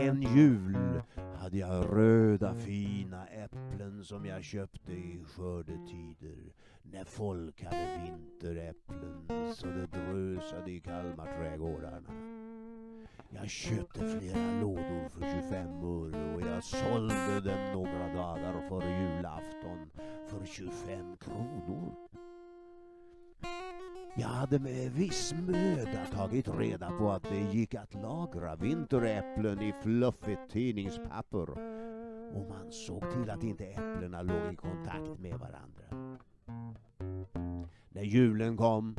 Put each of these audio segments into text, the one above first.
En jul hade jag röda fina äpplen som jag köpte i skördetider när folk hade vinteräpplen så det drösade i Kalmarträdgårdarna. Jag köpte flera lådor för 25 öre och jag sålde dem några dagar före julafton för 25 kronor. Jag hade med viss möda tagit reda på att det gick att lagra vinteräpplen i fluffigt tidningspapper och man såg till att inte äpplena låg i kontakt med varandra. När julen kom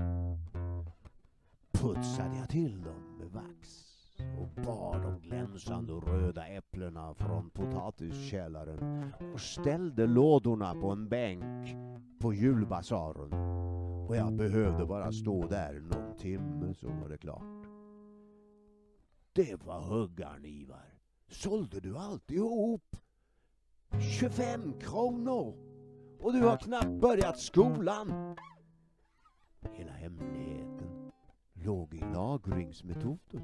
putsade jag till dem med vax och bar de glänsande röda äpplena från potatiskällaren och ställde lådorna på en bänk på julbasaren. Och jag behövde bara stå där någon timme så var det klart. Det var huggarn Ivar. Sålde du alltihop? 25 kronor! Och du har knappt börjat skolan! Hela hemligheten låg i lagringsmetoden.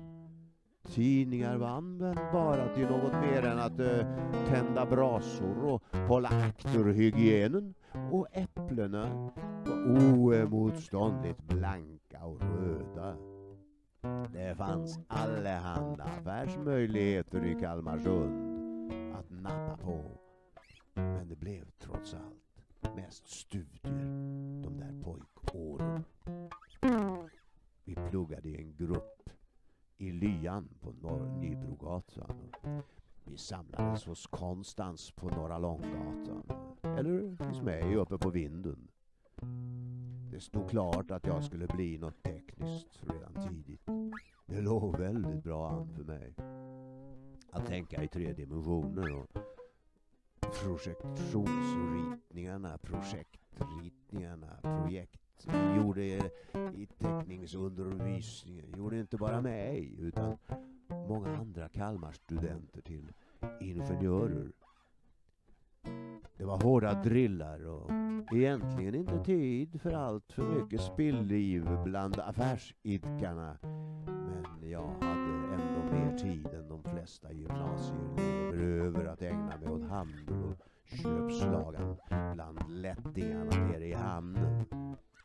Tidningar var användbara till något mer än att uh, tända brasor och hålla akt hygienen. Och äpplena var oemotståndligt blanka och röda. Det fanns allehanda affärsmöjligheter i Kalmarsund att nappa på. Men det blev trots allt mest studier de där pojkåren. Vi pluggade i en grupp i lyan på Norr Nybrogatan. Vi samlades hos Konstans på Norra Långgatan. Eller hos mig uppe på vinden. Det stod klart att jag skulle bli något tekniskt redan tidigt. Det låg väldigt bra an för mig. Att tänka i tre dimensioner och projektionsritningarna, projektritningarna, projekt vi gjorde i teckningsundervisningen, gjorde inte bara mig utan många andra Kalmarstudenter till ingenjörer. Det var hårda drillar och egentligen inte tid för allt för mycket spillliv bland affärsidkarna. Men jag hade ändå mer tid än de flesta gymnasieelever över att ägna mig åt handel och köpslagan bland lättingarna nere i hamnen.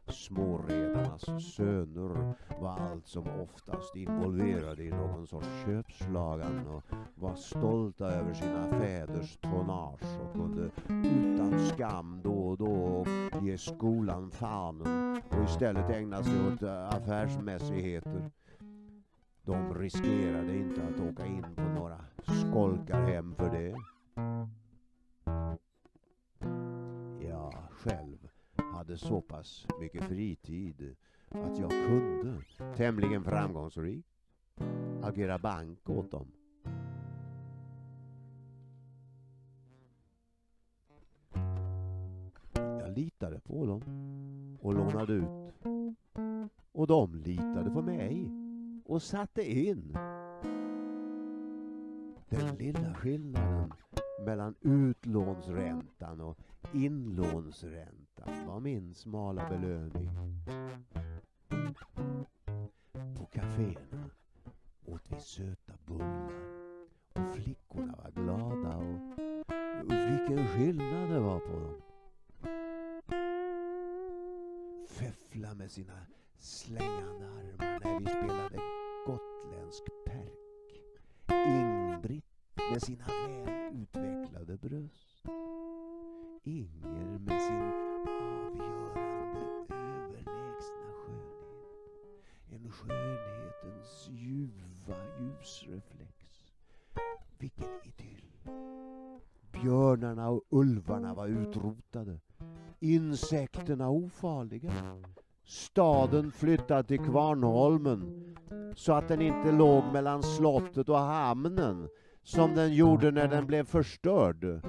Småredarnas söner var allt som oftast involverade i någon sorts köpslagan och var stolta över sina fäders tonnage och kunde utan skam då och då ge skolan fanen och istället ägna sig åt eh, affärsmässigheter. De riskerade inte att åka in på några skolkarhem för det. Hade så pass mycket fritid att jag kunde, tämligen framgångsrikt, agera bank åt dem. Jag litade på dem och lånade ut. Och de litade på mig och satte in. Den lilla skillnaden mellan utlånsräntan och inlånsräntan var min smala belöning. På kaféerna åt vi söta bullar och flickorna var glada och, och vilken skillnad det var på dem. Feffla med sina slängande armar när vi spelade gotländsk med sina väl utvecklade bröst. Inger med sin avgörande överlägsna skönhet. En skönhetens ljuva ljusreflex. Vilken idyll! Björnarna och ulvarna var utrotade. Insekterna ofarliga. Staden flyttad till Kvarnholmen så att den inte låg mellan slottet och hamnen som den gjorde när den blev förstörd.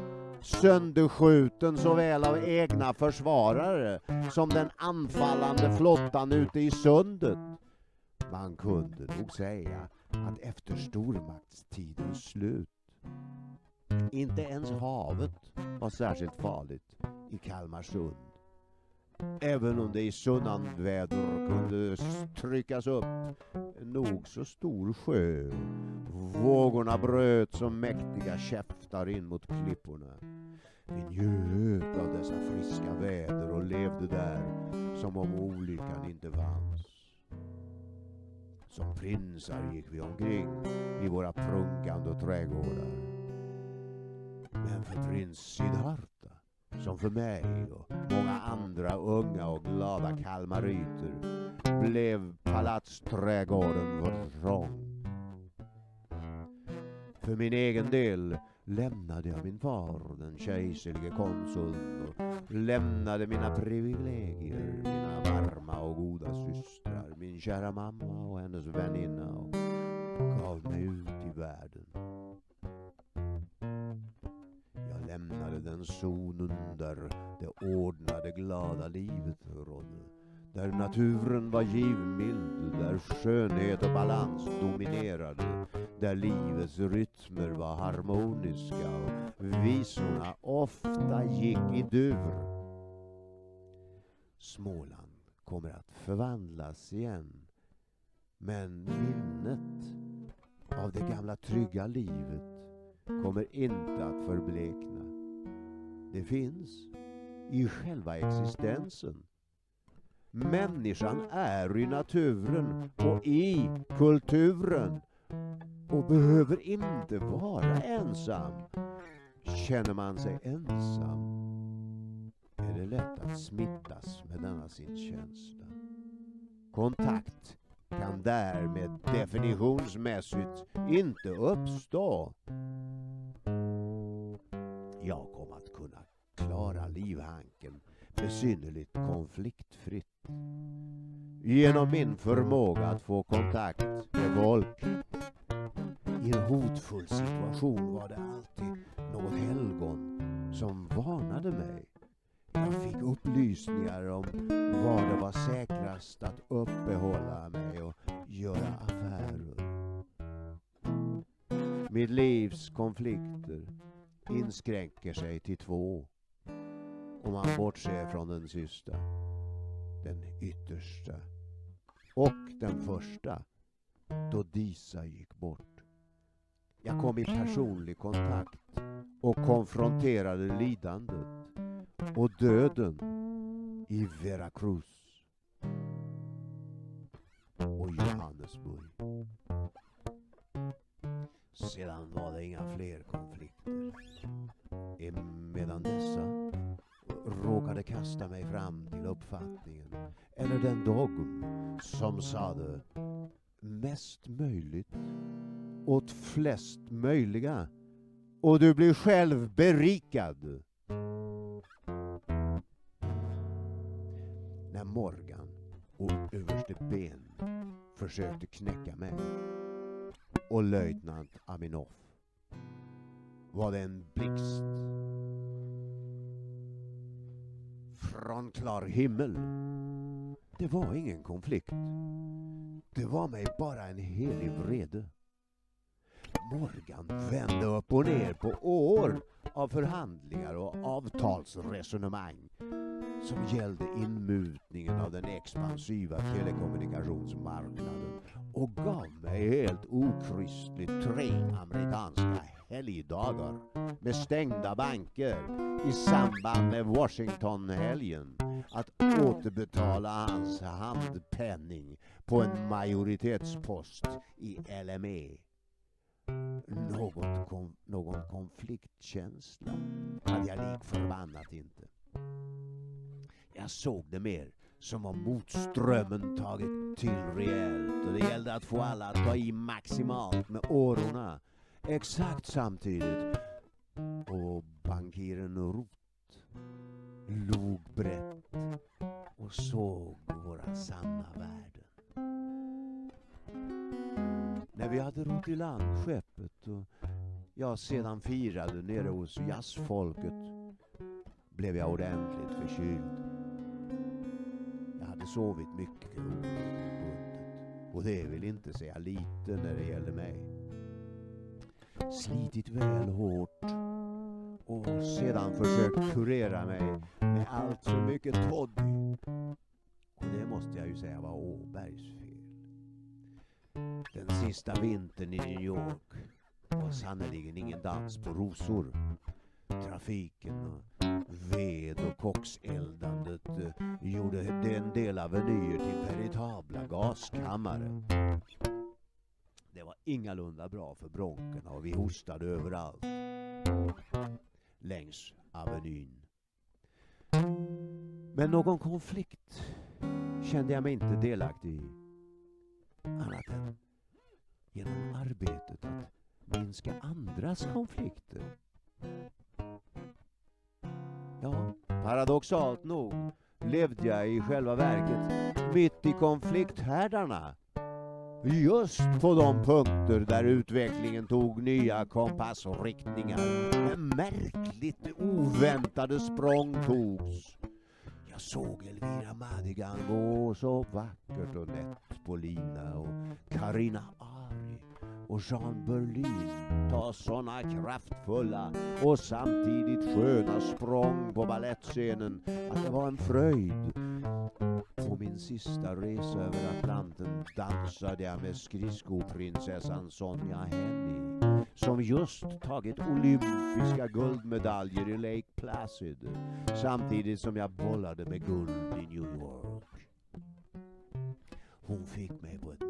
Sönderskjuten såväl av egna försvarare som den anfallande flottan ute i sundet. Man kunde nog säga att efter stormaktstidens slut inte ens havet var särskilt farligt i Kalmarsund. Även om det i sunnanväder kunde tryckas upp en nog så stor sjö. Vågorna bröt som mäktiga käftar in mot klipporna. Vi njöt av dessa friska väder och levde där som om olyckan inte fanns. Som prinsar gick vi omkring i våra prunkande trädgårdar. Men för prins Siddhartha, som för mig och många andra unga och glada kalmariter, blev palatsträdgården för trång. För min egen del lämnade jag min far, den kejserlige konsuln och lämnade mina privilegier, mina varma och goda systrar, min kära mamma och hennes väninna och gav mig ut i världen. Lämnade den zonen där det ordnade glada livet rådde. Där naturen var givmild, där skönhet och balans dominerade där livets rytmer var harmoniska och visorna ofta gick i dur. Småland kommer att förvandlas igen. Men minnet av det gamla trygga livet kommer inte att förblekna. Det finns i själva existensen. Människan är i naturen och i kulturen och behöver inte vara ensam. Känner man sig ensam är det lätt att smittas med denna sin känsla. Kontakt kan därmed definitionsmässigt inte uppstå. Jag kom att kunna klara livhanken besynnerligt konfliktfritt. Genom min förmåga att få kontakt med folk i en hotfull situation var det alltid något helgon som varnade mig. Jag fick upplysningar om var det var säkrast att uppehålla mig göra affärer. Mitt livs konflikter inskränker sig till två. Om man bortser från den sista, den yttersta och den första då Disa gick bort. Jag kom i personlig kontakt och konfronterade lidandet och döden i Veracruz och Johannesburg. Sedan var det inga fler konflikter. Medan dessa råkade kasta mig fram till uppfattningen, eller den dogm som sade mest möjligt åt flest möjliga och du blir själv berikad. När Morgan och överste Ben försökte knäcka mig och löjtnant Aminov var det en blixt från klar himmel. Det var ingen konflikt. Det var mig bara en helig vrede. Morgan vände upp och ner på år av förhandlingar och avtalsresonemang som gällde inmutningen av den expansiva telekommunikationsmarknaden och gav mig helt okristligt tre amerikanska helgdagar med stängda banker i samband med Washingtonhelgen. Att återbetala hans handpenning på en majoritetspost i LME något kom, någon konfliktkänsla hade jag lik förbannat inte. Jag såg det mer som om motströmmen tagit till rejält och det gällde att få alla att ta i maximalt med årorna exakt samtidigt. Och bankiren Rot log brett och såg våra sanna värden hade rott i land skeppet och jag sedan firade nere hos jazzfolket blev jag ordentligt förkyld. Jag hade sovit mycket oregelbundet och det vill inte säga lite när det gäller mig. Slitit väl hårt och sedan försökt kurera mig med allt för mycket toddy. Och det måste jag ju säga var Åbergs fel. Sista vintern i New York var sannerligen ingen dans på rosor. Trafiken och ved och kokseldandet eh, gjorde den del avenyer till veritabla gaskammare. Det var ingalunda bra för bronkerna och vi hostade överallt. Längs Avenyn. Men någon konflikt kände jag mig inte delaktig i. minska andras konflikter. Ja, paradoxalt nog levde jag i själva verket mitt i konflikthärdarna. Just på de punkter där utvecklingen tog nya kompassriktningar. Märkligt oväntade språng togs. Jag såg Elvira Madigan gå så vackert och nätt på lina och Karina Ari och Jean Berlin ta såna kraftfulla och samtidigt sköna språng på ballettscenen att det var en fröjd. På min sista resa över Atlanten dansade jag med skridskoprinsessan Sonja Henny som just tagit olympiska guldmedaljer i Lake Placid samtidigt som jag bollade med guld i New York. Hon fick mig på ett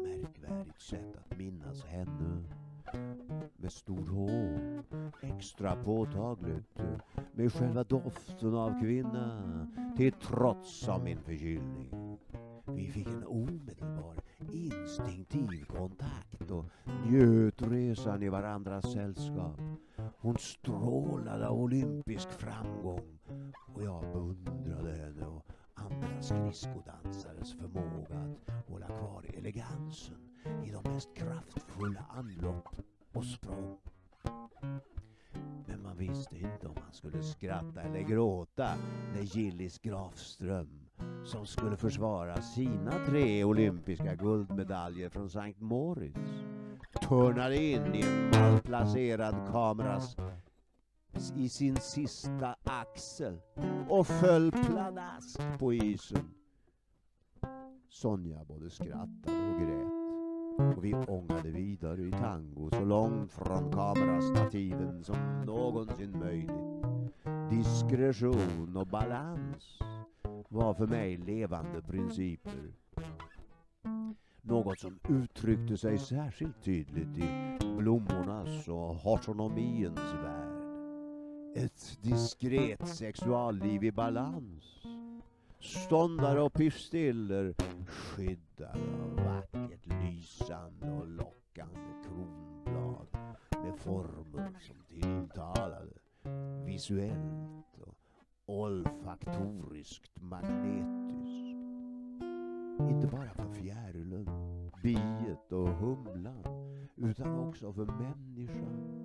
märkvärdigt sätt att minnas henne. Med stor hår, extra påtagligt, med själva doften av kvinna, till trots av min förkylning. Vi fick en omedelbar instinktiv kontakt och njöt resan i varandras sällskap. Hon strålade av olympisk framgång och jag beundrade henne och andra skridskodansares förmåga att hålla kvar elegansen i de mest kraftfulla anlopp och språng. Men man visste inte om man skulle skratta eller gråta när Gillis Grafström, som skulle försvara sina tre olympiska guldmedaljer från Sankt Moritz, törnade in i en malplacerad kameras i sin sista axel och föll pladask på isen. Sonja både skrattade och grät och vi ångade vidare i tango så långt från kamerastativen som någonsin möjligt. Diskretion och balans var för mig levande principer. Något som uttryckte sig särskilt tydligt i blommornas och hortonomiens värld. Ett diskret sexualliv i balans. Ståndare och pistiller skyddade av vackert lysande och lockande kronblad med former som tilltalade visuellt och olfaktoriskt magnetiskt. Inte bara för fjärilen, biet och humlan utan också för människan.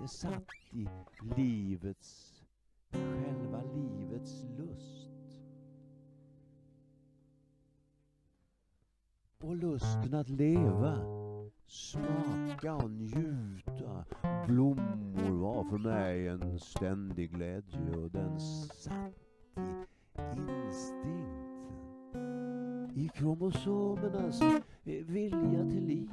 Det satt i livets, själva livets lust. Och lusten att leva, smaka och njuta. Blommor var för mig en ständig glädje och den satt i instinkten. I kromosomernas eh, vilja till liv.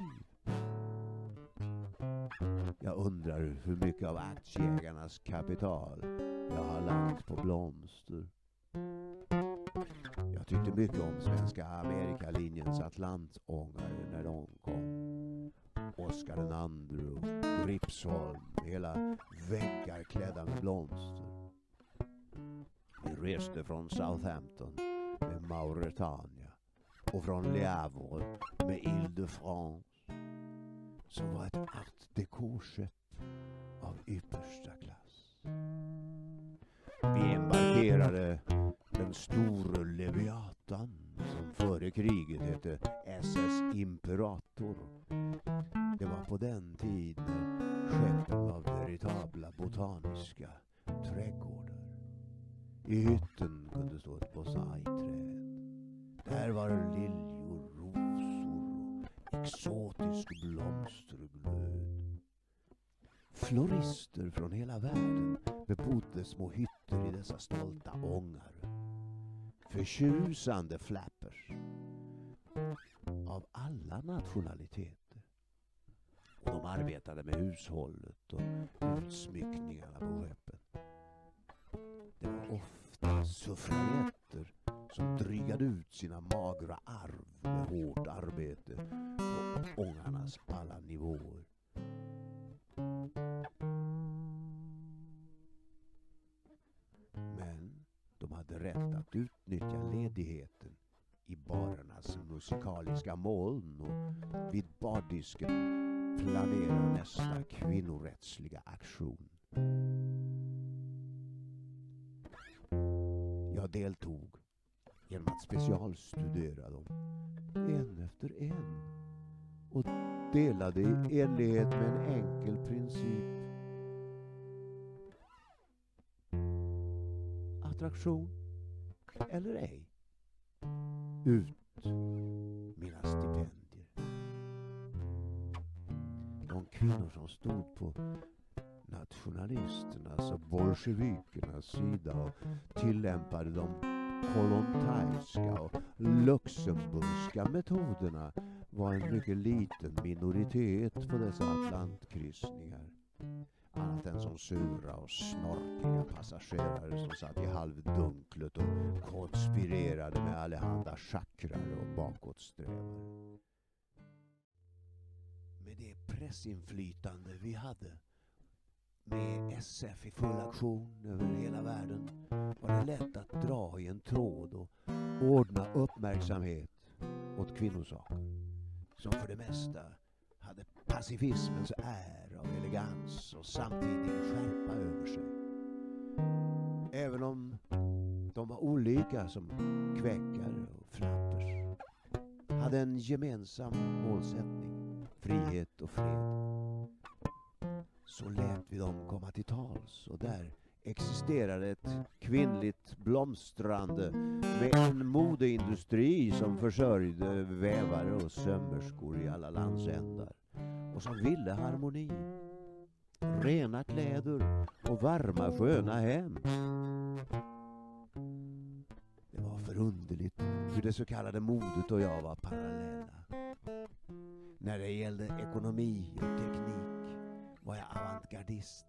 Jag undrar hur mycket av aktieägarnas kapital jag har lagt på blomster. Jag tyckte mycket om Svenska Amerikalinjens Atlantångare eh, när de kom. Oscar II och Gripsholm, hela väggar klädda med blomster. Vi reste från Southampton med Mauretania och från Le Havre med Ile-de-France som var ett art déco-skepp av yppersta klass. Vi embarkerade den store Leviatan som före kriget hette SS Imperator. Det var på den tiden skeppen av veritabla botaniska trädgårdar. I hytten kunde stå ett bonsai-träd. Där var liljor, rosor och exotisk blomsterglöd. Florister från hela världen bebodde små hytter i dessa stolta ångar. Förtjusande flappers. Av alla nationaliteter. Och de arbetade med hushållet och utsmyckningarna på skeppen. Det var ofta suffragetter som drygade ut sina magra arv med hårt arbete på ångarnas alla nivåer. Hade rätt att utnyttja ledigheten i barernas musikaliska moln och vid bardisken planera nästa kvinnorättsliga aktion. Jag deltog genom att specialstudera dem en efter en och delade i enlighet med en enkel princip. Attraktion eller ej. Ut mina stipendier. De kvinnor som stod på nationalisternas och bolsjevikernas sida och tillämpade de kolontaiska och luxemburgska metoderna var en mycket liten minoritet på dessa atlantkryssningar. Annat som sura och snorkiga passagerare som satt i halvdunklet och konspirerade med allehanda chakrar och bakåtsträvare. Med det pressinflytande vi hade med SF i full aktion över hela världen var det lätt att dra i en tråd och ordna uppmärksamhet åt kvinnosaken som för det mesta pacifismens är av elegans och samtidigt skärpa över sig. Även om de var olika som kväkare och flappers hade en gemensam målsättning, frihet och fred. Så lät vi dem komma till tals och där existerade ett kvinnligt blomstrande med en modeindustri som försörjde vävare och sömmerskor i alla landsändar och som ville harmoni. Rena kläder och varma sköna hem. Det var förunderligt hur det så kallade modet och jag var parallella. När det gällde ekonomi och teknik var jag avantgardist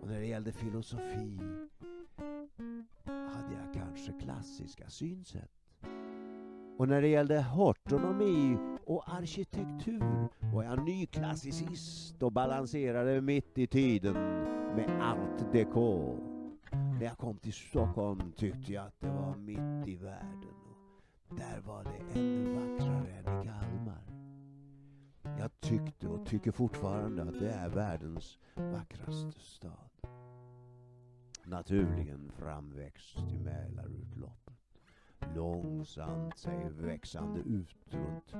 och när det gällde filosofi hade jag kanske klassiska synsätt. Och när det gällde hortonomi och arkitektur var jag nyklassicist och balanserade mitt i tiden med art déco. När jag kom till Stockholm tyckte jag att det var mitt i världen och där var det ännu vackrare än i Kalmar. Jag tyckte och tycker fortfarande att det är världens vackraste stad naturligen framväxt i Mälarutloppet. Långsamt sig växande ut runt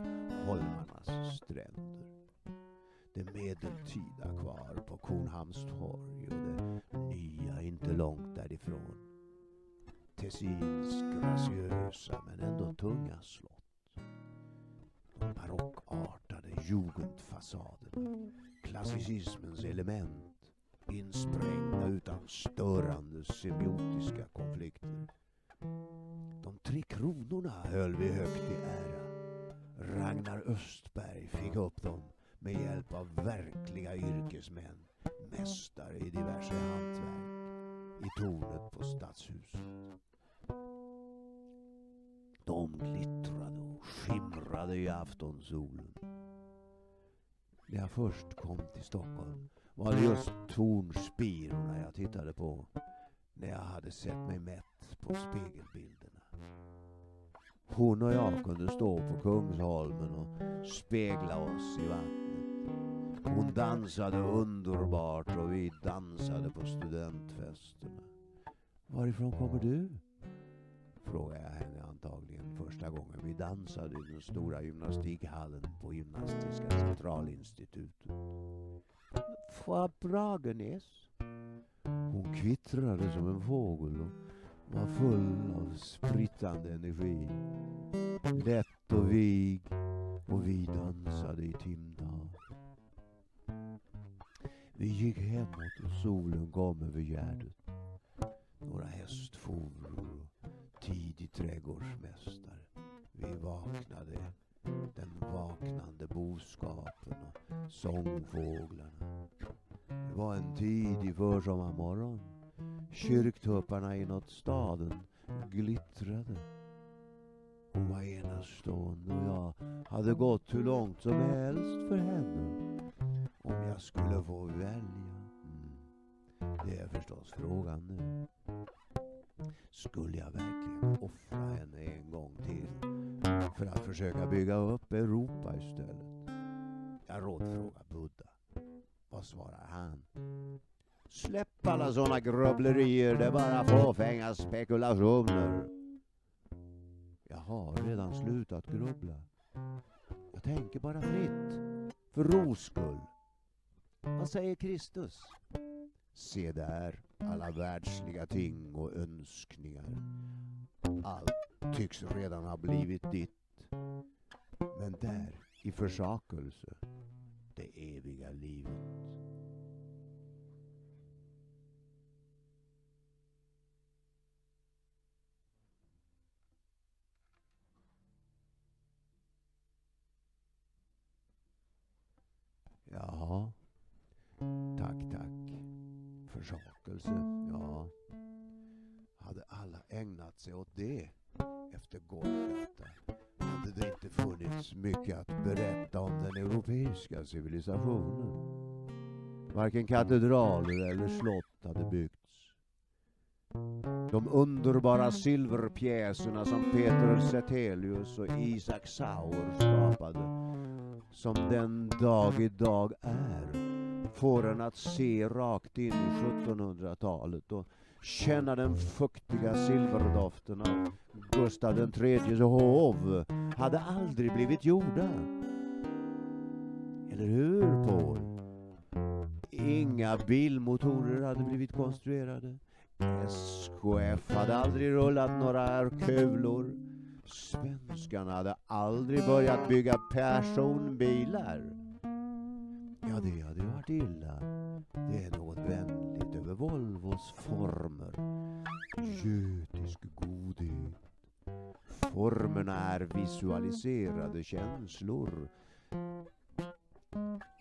holmarnas stränder. Det medeltida kvar på Kornhamns torg och det nya inte långt därifrån. Tessins graciösa men ändå tunga slott. De barockartade jugendfasaderna, klassicismens element insprängda utan störande semiotiska konflikter. De tre kronorna höll vi högt i ära. Ragnar Östberg fick upp dem med hjälp av verkliga yrkesmän, mästare i diverse hantverk, i tornet på Stadshuset. De glittrade och skimrade i aftonsolen. När jag först kom till Stockholm var det just tornspirorna jag tittade på när jag hade sett mig mätt på spegelbilderna. Hon och jag kunde stå på Kungsholmen och spegla oss i vattnet. Hon dansade underbart och vi dansade på studentfesterna. Varifrån kommer du? Frågade jag henne antagligen första gången vi dansade i den stora gymnastikhallen på Gymnastiska centralinstitutet. Från Bragenäs. Hon kvittrade som en fågel och var full av sprittande energi. Lätt och vig och vi dansade i timtal. Vi gick hemåt och solen kom över Gärdet. Några hästforor och tidig trädgårdsmästare. Vi vaknade den vaknande boskapen och sångfåglarna. Det var en tidig försommarmorgon. Kyrktupparna inåt staden glittrade. Hon var enastående och jag hade gått hur långt som helst för henne. Om jag skulle få välja. Mm. Det är förstås frågan nu. Skulle jag verkligen offra henne en gång till för att försöka bygga upp Europa istället? Jag rådfrågar Buddha. Vad svarar han? Släpp alla såna grubblerier, det är bara fåfänga spekulationer. Jag har redan slutat grubbla. Jag tänker bara fritt, för ros skull. Vad säger Kristus? Se där, alla världsliga ting och önskningar. Allt tycks redan ha blivit ditt. Men där, i försakelse, det eviga livet. Försakelse, ja. Hade alla ägnat sig åt det efter Golgata hade det inte funnits mycket att berätta om den europeiska civilisationen. Varken katedraler eller slott hade byggts. De underbara silverpjäserna som Peter Setelius och Isaac Sauer skapade, som den dag idag är, får en att se rakt in i 1700-talet och känna den fuktiga silverdoften av Gustav IIIs hov hade aldrig blivit gjorda. Eller hur, Paul? Inga bilmotorer hade blivit konstruerade. SKF hade aldrig rullat några kulor. Svenskarna hade aldrig börjat bygga personbilar. Ja, det hade ju varit illa. Det är något vänligt över Volvos former. Götisk godhet. Formerna är visualiserade känslor.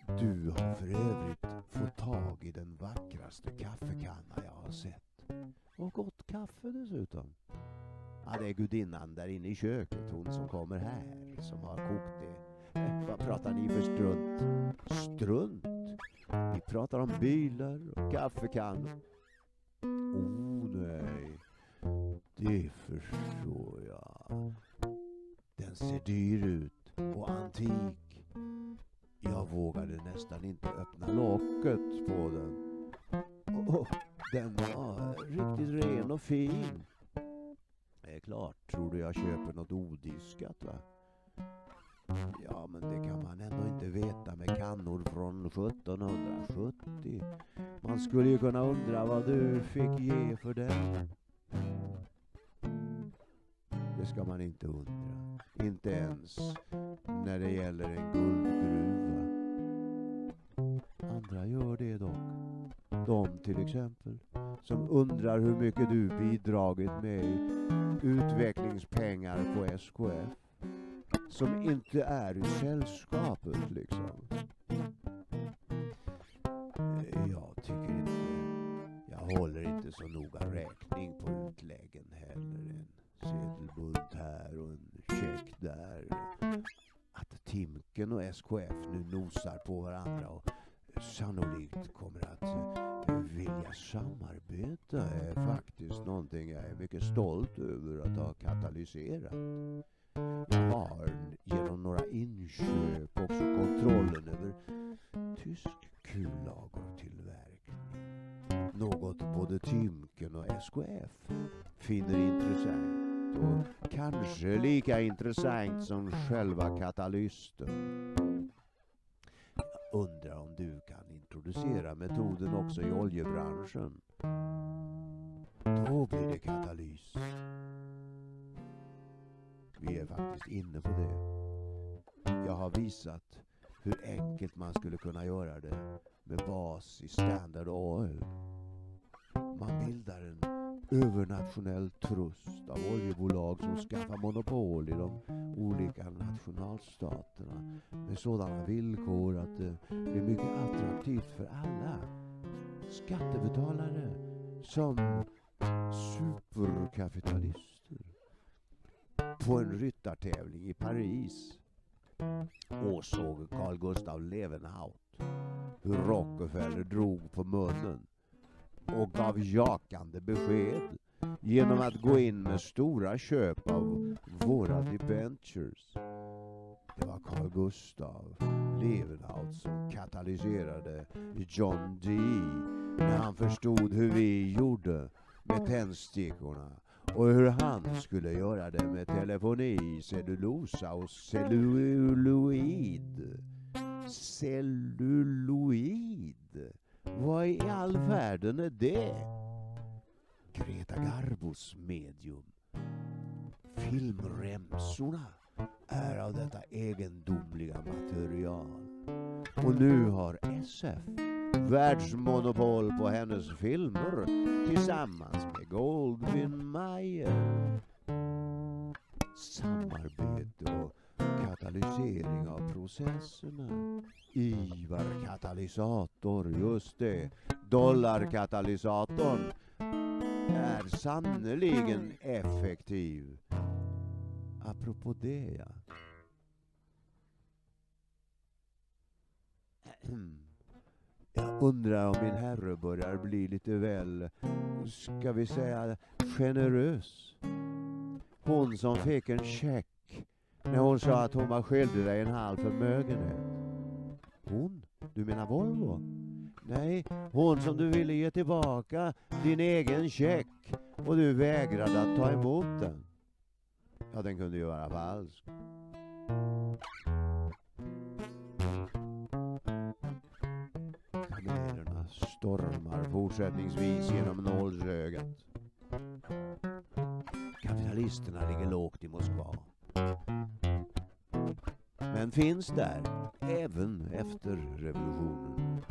Du har för övrigt fått tag i den vackraste kaffekanna jag har sett. Och gott kaffe dessutom. Ja, det är gudinnan där inne i köket, hon som kommer här, som har kokt det. Vad pratar ni för strunt? Strunt? Vi pratar om bilar och kaffekannor. Oh nej, det förstår jag. Den ser dyr ut och antik. Jag vågade nästan inte öppna locket på den. Oh, den var riktigt ren och fin. Det är klart, tror du jag köper något odiskat va? Ja, men det kan man ändå inte veta med kannor från 1770. Man skulle ju kunna undra vad du fick ge för den. Det ska man inte undra. Inte ens när det gäller en guldgruva. Andra gör det dock. De till exempel som undrar hur mycket du bidragit med i utvecklingspengar på SKF. Som inte är i sällskapet liksom. Jag tycker inte, jag håller inte så noga räkning på utläggen heller. En sedelbunt här och en check där. Att Timken och SKF nu nosar på varandra och sannolikt kommer att vilja samarbeta är faktiskt någonting jag är mycket stolt över att ha katalyserat barn har genom några inköp också kontrollen över tysk kullagertillverkning. Något både Timken och SKF finner intressant och kanske lika intressant som själva katalysten. Jag undrar om du kan introducera metoden också i oljebranschen. Då blir det katalys. Vi är faktiskt inne på det. Jag har visat hur enkelt man skulle kunna göra det med bas i Standard Oil. Man bildar en övernationell trust av oljebolag som skaffar monopol i de olika nationalstaterna med sådana villkor att det blir mycket attraktivt för alla skattebetalare som superkapitalister. På en ryttartävling i Paris åsåg Carl Gustav Levenhaut hur Rockefeller drog på munnen och gav jakande besked genom att gå in med stora köp av våra debentures. Det var Carl Gustav Levenhaut som katalyserade John Dee när han förstod hur vi gjorde med tändstickorna och hur han skulle göra det med telefoni, cellulosa och celluloid. Celluloid? Vad i all världen är det? Greta Garbos medium. Filmremsorna är av detta egendomliga material. Och nu har SF världsmonopol på hennes filmer tillsammans med Goldwyn Mayer. Samarbete och katalysering av processerna. Ivar katalysator, just det. Dollarkatalysatorn är sannerligen effektiv. Apropå det ja. Jag undrar om min herre börjar bli lite väl, ska vi säga, generös. Hon som fick en check när hon sa att hon var skyldig dig en halv förmögenhet. Hon? Du menar Volvo? Nej, hon som du ville ge tillbaka din egen check och du vägrade att ta emot den. Ja, den kunde ju vara falsk. Stormar fortsättningsvis genom nålsögat. Kapitalisterna ligger lågt i Moskva. Men finns där även efter revolutionen.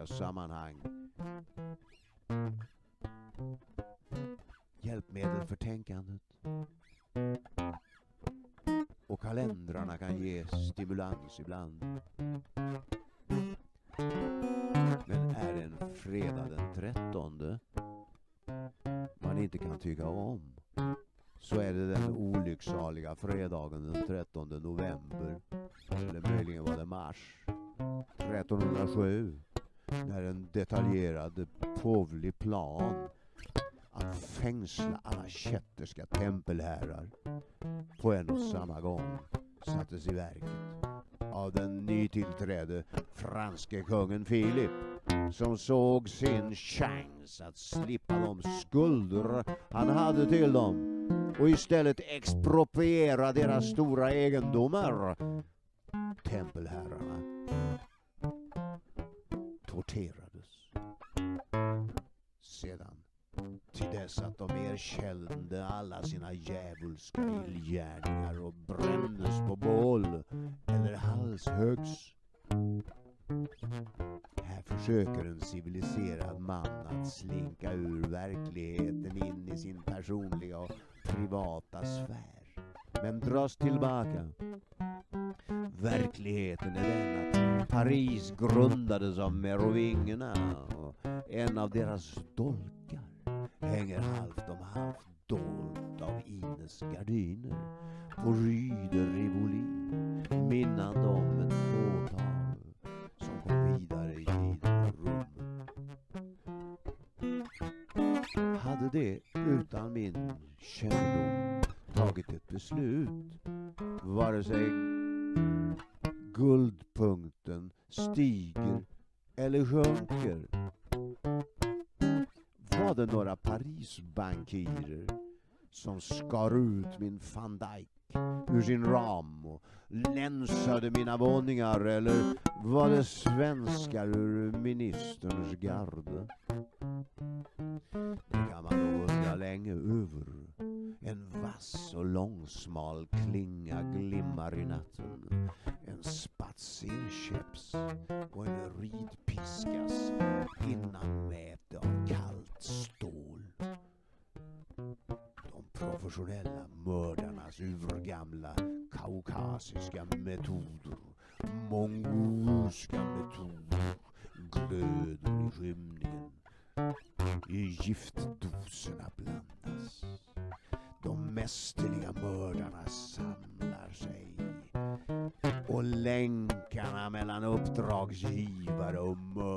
Olika sammanhang. Hjälpmedel för tänkandet. Och kalendrarna kan ge stimulans ibland. Men är det en fredag den 13 man inte kan tycka om så är det den olycksaliga fredagen den 13 november. Eller möjligen var det mars 1307 när en detaljerad påvlig plan att fängsla alla kätterska tempelherrar på en och samma gång sattes i verket av den nytillträdde franske kungen Filip som såg sin chans att slippa de skulder han hade till dem och istället expropriera deras stora egendomar. In i sin personliga och privata sfär. Men dras tillbaka. Verkligheten är den att Paris grundades av merovingerna och en av deras dolkar hänger halvt om halvt dolt av Ines gardiner på Rue de Rivoli minnande om ett fåtal som kom vidare i Hade det utan min kännedom tagit ett beslut vare sig guldpunkten stiger eller sjunker. Var det några Parisbankirer som skar ut min van Dijk ur sin ram och länsade mina våningar eller var det svenskar ur ministerns garde? Det kan man nog undra länge över. En vass och långsmal klinga glimmar i natten. En spatserkäpps och en ridpiska professionella mördarnas urgamla kaukasiska metoder, mongolska metoder glöder i skymningen. I giftdoserna blandas. De mästerliga mördarna samlar sig och länkarna mellan uppdragsgivare och mördare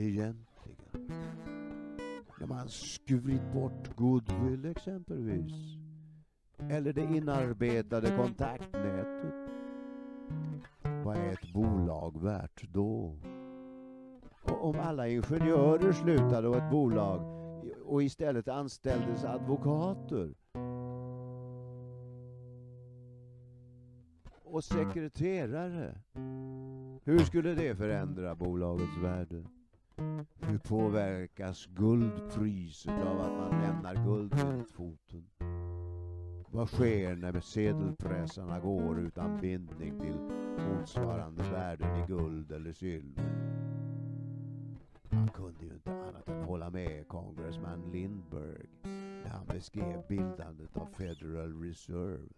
egentligen? När man skurit bort goodwill exempelvis. Eller det inarbetade kontaktnätet. Vad är ett bolag värt då? Och om alla ingenjörer slutade och ett bolag och istället anställdes advokater och sekreterare. Hur skulle det förändra bolagets värde? Hur påverkas guldpriset av att man lämnar guldmyntfoten? Vad sker när sedelpressarna går utan bindning till motsvarande värden i guld eller silver? Man kunde ju inte annat än hålla med congressman Lindbergh när han beskrev bildandet av Federal Reserve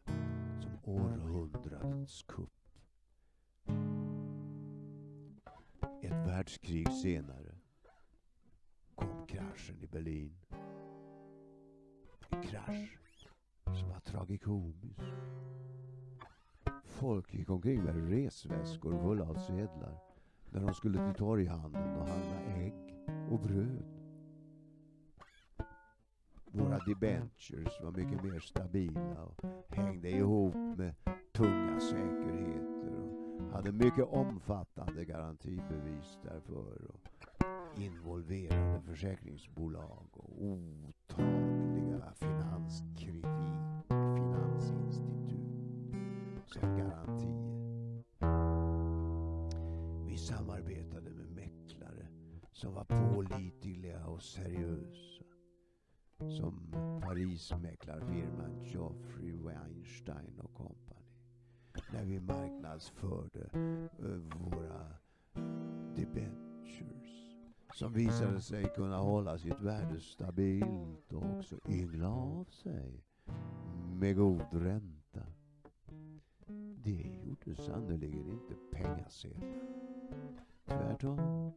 som århundradets kupp. Ett världskrig senare kom kraschen i Berlin. En krasch som var tragikomisk. Folk gick omkring med resväskor fulla av sedlar när de skulle till torghandeln och handla ägg och bröd. Våra debentures var mycket mer stabila och hängde ihop med tunga säkerheter och hade mycket omfattande garantibevis därför och involverade försäkringsbolag och otaliga finanskritik, finansinstitut som garantier. Vi samarbetade med mäklare som var pålitliga och seriösa. Som Parismäklarfirman Geoffrey Weinstein och Company. När vi marknadsförde eh, våra debenter som visade sig kunna hålla sitt värde stabilt och också yngla av sig med god ränta. Det gjorde sannerligen inte pengasedlar. Tvärtom,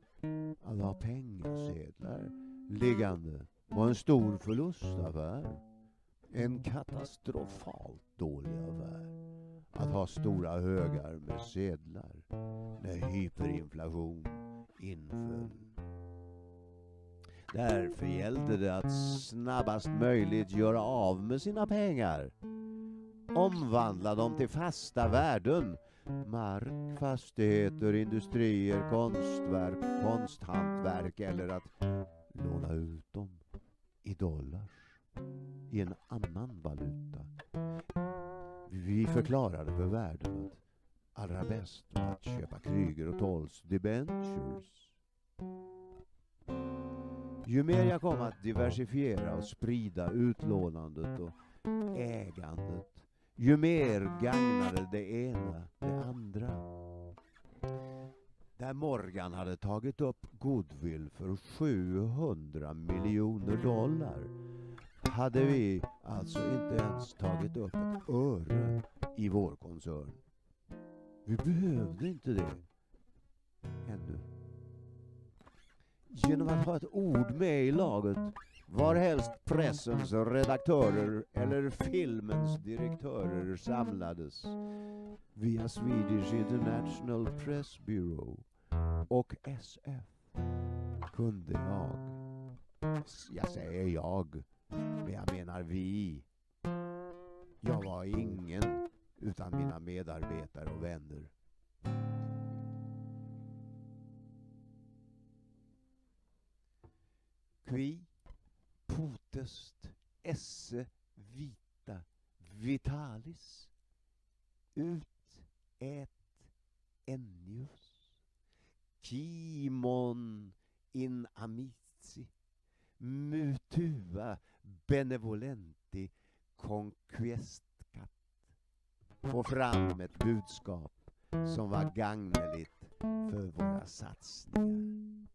att ha pengasedlar liggande var en stor förlustaffär. En katastrofalt dålig affär. Att ha stora högar med sedlar när hyperinflation inföll. Därför gällde det att snabbast möjligt göra av med sina pengar. Omvandla dem till fasta värden. Mark, fastigheter, industrier, konstverk, konsthantverk eller att låna ut dem i dollars i en annan valuta. Vi förklarade för världen att allra bäst var att köpa Kryger och Tolls debentures. Ju mer jag kom att diversifiera och sprida utlånandet och ägandet, ju mer gagnade det ena det andra. där Morgan hade tagit upp goodwill för 700 miljoner dollar hade vi alltså inte ens tagit upp ett öre i vår koncern. Vi behövde inte det ännu. Genom att ha ett ord med i laget varhelst pressens redaktörer eller filmens direktörer samlades via Swedish International Press Bureau och SF kunde jag, jag säger jag, men jag menar vi. Jag var ingen utan mina medarbetare och vänner. Qui potest esse vita vitalis ut et ennius kimon in amici mutua benevolenti conquestcat få fram ett budskap som var gagneligt för våra satsningar.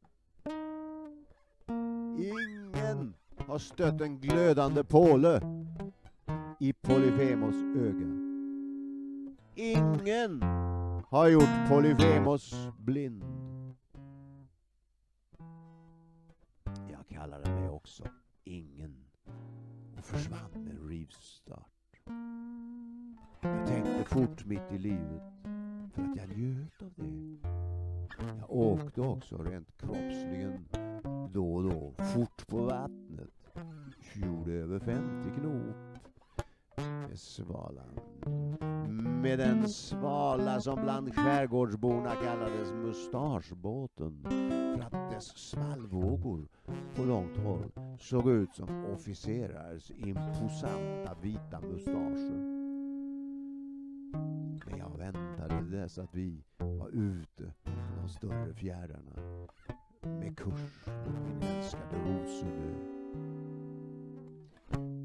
Ingen har stött en glödande påle i Polyfemos öga. Ingen har gjort Polyfemos blind. Jag kallade mig också Ingen och försvann med rivstart. Jag tänkte fort mitt i livet för att jag njöt av det. Jag åkte också rent kroppsligen då och då fort på vattnet. Gjorde över 50 knop med svalan. Med den svala som bland skärgårdsborna kallades mustaschbåten för att dess svallvågor på långt håll såg ut som officerares imposanta vita mustascher. Men jag väntade dess att vi var ute på de större fjärdarna med kurs mot min älskade Rosenö.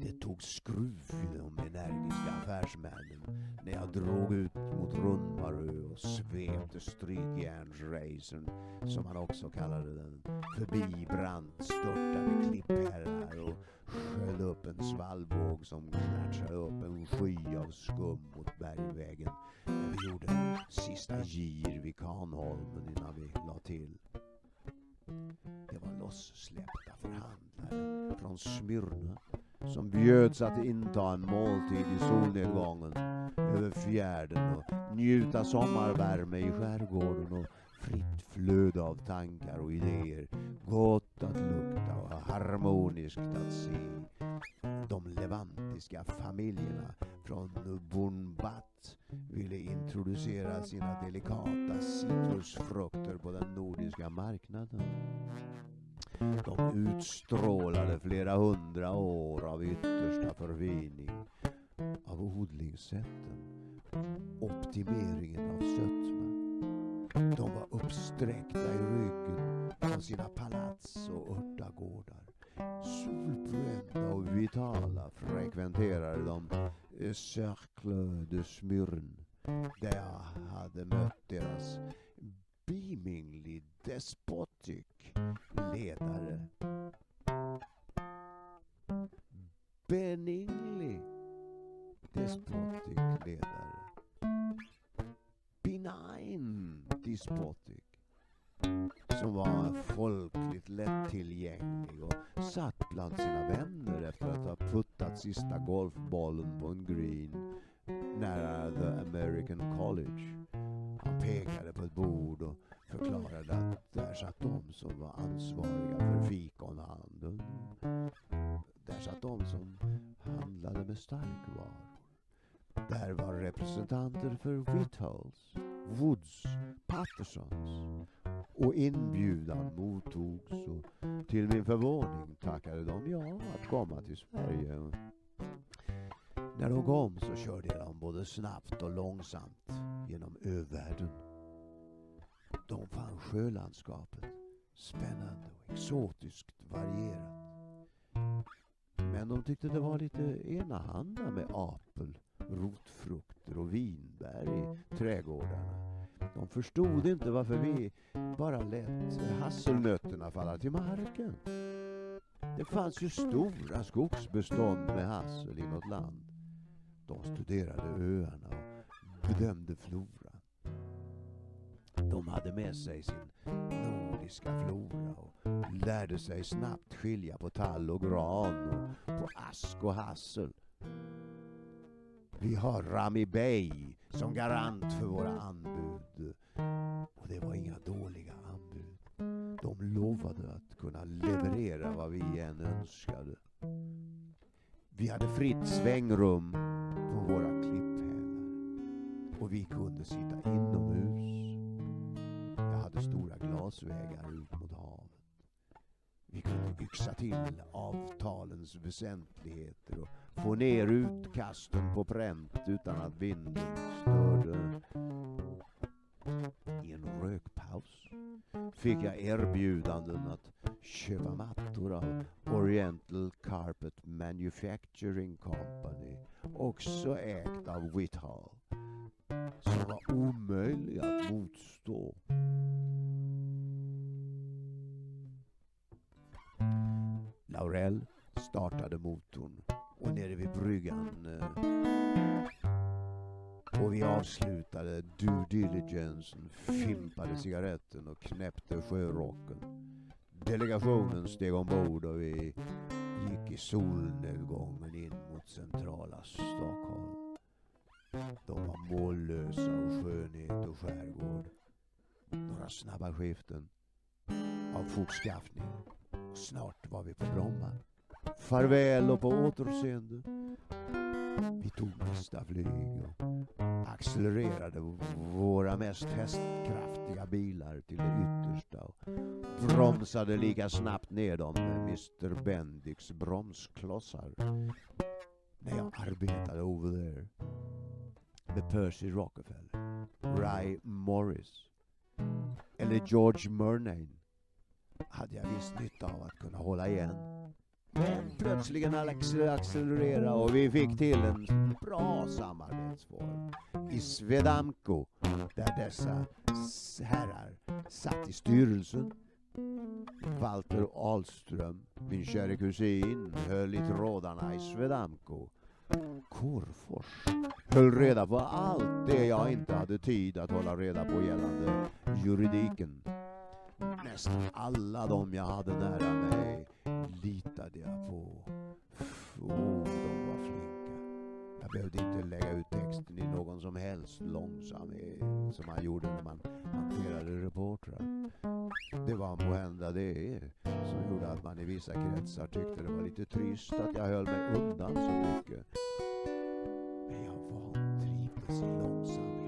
Det tog skruv i de energiska affärsmännen när jag drog ut mot Rundmarö och svepte strykjärnsracern, som man också kallade den, förbi brant störtade klipphällar och sköljde upp en svallvåg som klatschade upp en sky av skum mot bergväggen när vi gjorde sista gir vid Kanholmen innan vi la till. Det var lossläppta förhandlare från Smyrna som bjöds att inta en måltid i solnedgången över fjärden och njuta sommarvärme i skärgården och fritt flöde av tankar och idéer. Gott att lugna och harmoniskt att se. De levantiska familjerna från Bunbat ville introducera sina delikata citrusfrukter på den nordiska marknaden. De utstrålade flera hundra år av yttersta förvining av odlingssätten, optimeringen av sötma. De var uppsträckta i ryggen av sina palats och örtagårdar. Solbrända och vitala frekventerade de eh, Cercle de Smyrne där jag hade mött deras beamingly despotic ledare. Beningly despotic ledare. Benign despotic. Som var folkligt lättillgänglig och satt bland sina vänner efter att ha puttat sista golfbollen på en green nära The American College. Han pekade på ett bord och förklarade att där satt de som var ansvariga för fikonhandeln. Där satt de som handlade med starkvaror. Där var representanter för Whithalls, Woods, Pattersons och inbjudan mottogs och till min förvåning tackade de ja att komma till Sverige. När de kom så körde de både snabbt och långsamt genom övärlden. De fann sjölandskapet spännande och exotiskt varierat. Men de tyckte det var lite enahanda med apel, rotfrukter och vinbär i trädgårdarna. De förstod inte varför vi bara lät hasselnötterna falla till marken. Det fanns ju stora skogsbestånd med hassel i något land. De studerade öarna och bedömde floran. De hade med sig sin nordiska flora och lärde sig snabbt skilja på tall och gran och på ask och hassel. Vi har Rami Bey som garant för våra anbud. Och det var inga dåliga anbud. De lovade att kunna leverera vad vi än önskade. Vi hade fritt svängrum på våra klipphällar. Och vi kunde sitta inomhus. Jag hade stora glasvägar ut mot havet. Vi kunde yxa till avtalens väsentligheter och få ner utkasten på pränt utan att vinden störde. I en rökpaus fick jag erbjudanden att köpa mattor av Oriental Carpet Manufacturing Company, också ägt av Whithall, som var omöjlig att motstå. Laurel startade motorn och nere vid bryggan eh, och vi avslutade due diligence, fimpade cigaretten och knäppte sjörocken. Delegationen steg ombord och vi gick i solnedgången in mot centrala Stockholm. De var mållösa av skönhet och skärgård. Några snabba skiften av fortskaffning. Och snart var vi på Bromma. Farväl och på återseende. Vi tog nästa flyg och accelererade våra mest hästkraftiga bilar till det yttersta och bromsade lika snabbt ner dem med Mr Bendix bromsklossar. När jag arbetade over there med Percy Rockefeller, Ray Morris eller George Murnane hade jag viss nytta av att kunna hålla igen. Men plötsligen accelerera och vi fick till en bra samarbetsform i Svedamco där dessa herrar satt i styrelsen. Walter Ahlström, min kära kusin, höll i trådarna i Svedamco. Korfors höll reda på allt det jag inte hade tid att hålla reda på gällande juridiken. Nästan alla de jag hade nära mig litade jag på. Oh, de var flinka. Jag behövde inte lägga ut texten i någon som helst långsamhet som man gjorde när man hanterade reportrar. Det var måhända det som gjorde att man i vissa kretsar tyckte det var lite trist att jag höll mig undan så mycket. Men jag vantrivdes i långsamhet.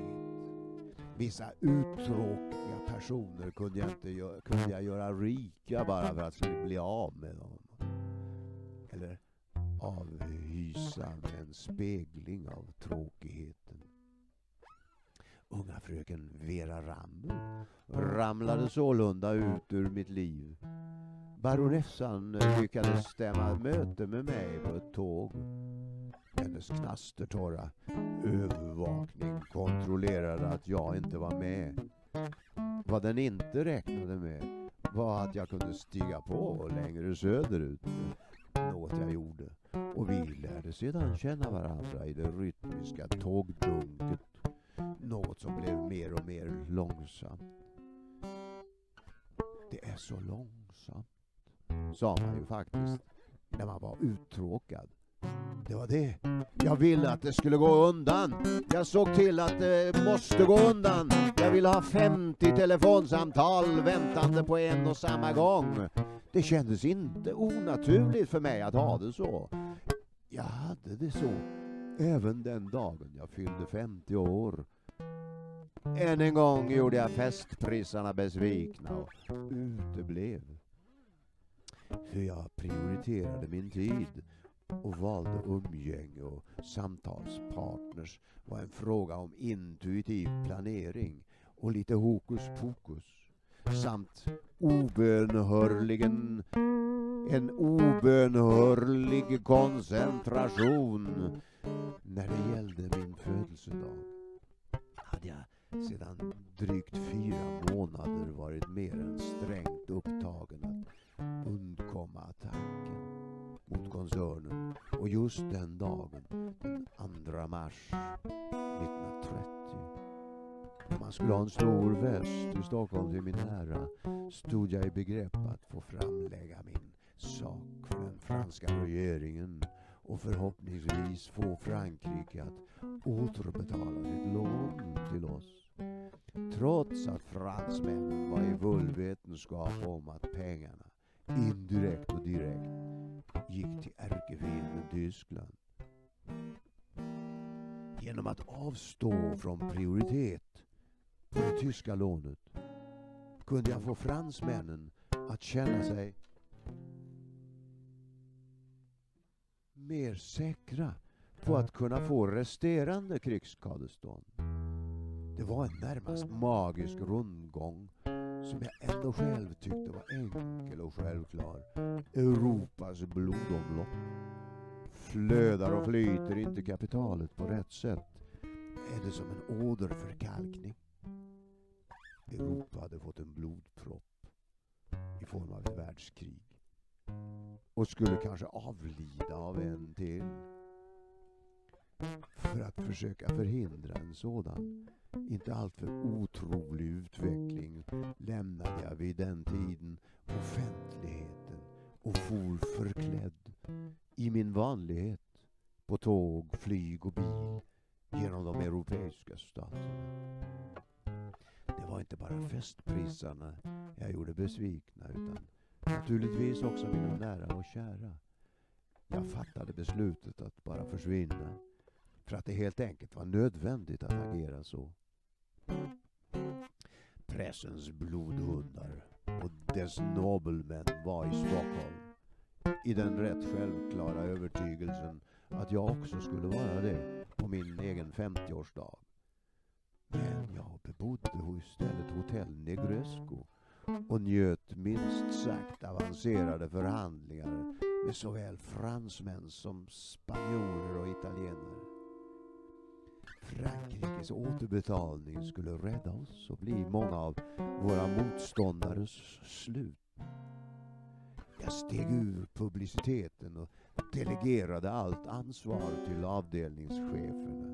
Vissa uttråkiga personer kunde jag, inte kunde jag göra rika bara för att bli av med dem. Avhysa med en spegling av tråkigheten. Unga fröken Vera Ramel ramlade sålunda ut ur mitt liv. Baronessan lyckades stämma möte med mig på ett tåg. Hennes knastertorra övervakning kontrollerade att jag inte var med. Vad den inte räknade med var att jag kunde stiga på längre söderut. Något jag gjorde. Och vi lärde sedan känna varandra i det rytmiska tågdunket. Något som blev mer och mer långsamt. Det är så långsamt, sa man ju faktiskt när man var uttråkad. Det var det. Jag ville att det skulle gå undan. Jag såg till att det måste gå undan. Jag ville ha 50 telefonsamtal väntande på en och samma gång. Det kändes inte onaturligt för mig att ha det så. Jag hade det så även den dagen jag fyllde 50 år. Än en gång gjorde jag festprissarna besvikna och uteblev. För jag prioriterade min tid och valde umgänge och samtalspartners var en fråga om intuitiv planering och lite hokus pokus samt obönhörligen en obönhörlig koncentration. När det gällde min födelsedag hade jag sedan drygt fyra månader varit mer än strängt upptagen att undkomma attacken mot koncernen. Och just den dagen, den 2 mars 1930, man skulle ha en stor fest i Stockholm till min ära, stod jag i begrepp att få framlägga min sak för den franska regeringen och förhoppningsvis få Frankrike att återbetala sitt lån till oss. Trots att fransmännen var i vullvetenskap om att pengarna, indirekt och direkt, gick till ärkefienden Tyskland. Genom att avstå från prioritet på det tyska lånet kunde jag få fransmännen att känna sig mer säkra på att kunna få resterande krigsskadestånd. Det var en närmast magisk rundgång som jag ändå själv tyckte var enkel och självklar. Europas blodomlopp. Flödar och flyter inte kapitalet på rätt sätt är det som en åderförkalkning. Europa hade fått en blodpropp i form av ett världskrig och skulle kanske avlida av en till. För att försöka förhindra en sådan inte alltför otrolig utveckling lämnade jag vid den tiden offentligheten och for förklädd i min vanlighet på tåg, flyg och bil genom de europeiska staterna. Var inte bara festprisarna jag gjorde besvikna utan Naturligtvis också mina nära och kära. Jag fattade beslutet att bara försvinna. För att det helt enkelt var nödvändigt att agera så. Pressens blodhundar och dess nobelmän var i Stockholm. I den rätt självklara övertygelsen att jag också skulle vara det på min egen 50-årsdag. Men jag bebodde istället hotell Negresco och njöt minst sagt avancerade förhandlingar med såväl fransmän som spanjorer och italienare. Frankrikes återbetalning skulle rädda oss och bli många av våra motståndares slut. Jag steg ur publiciteten och delegerade allt ansvar till avdelningscheferna.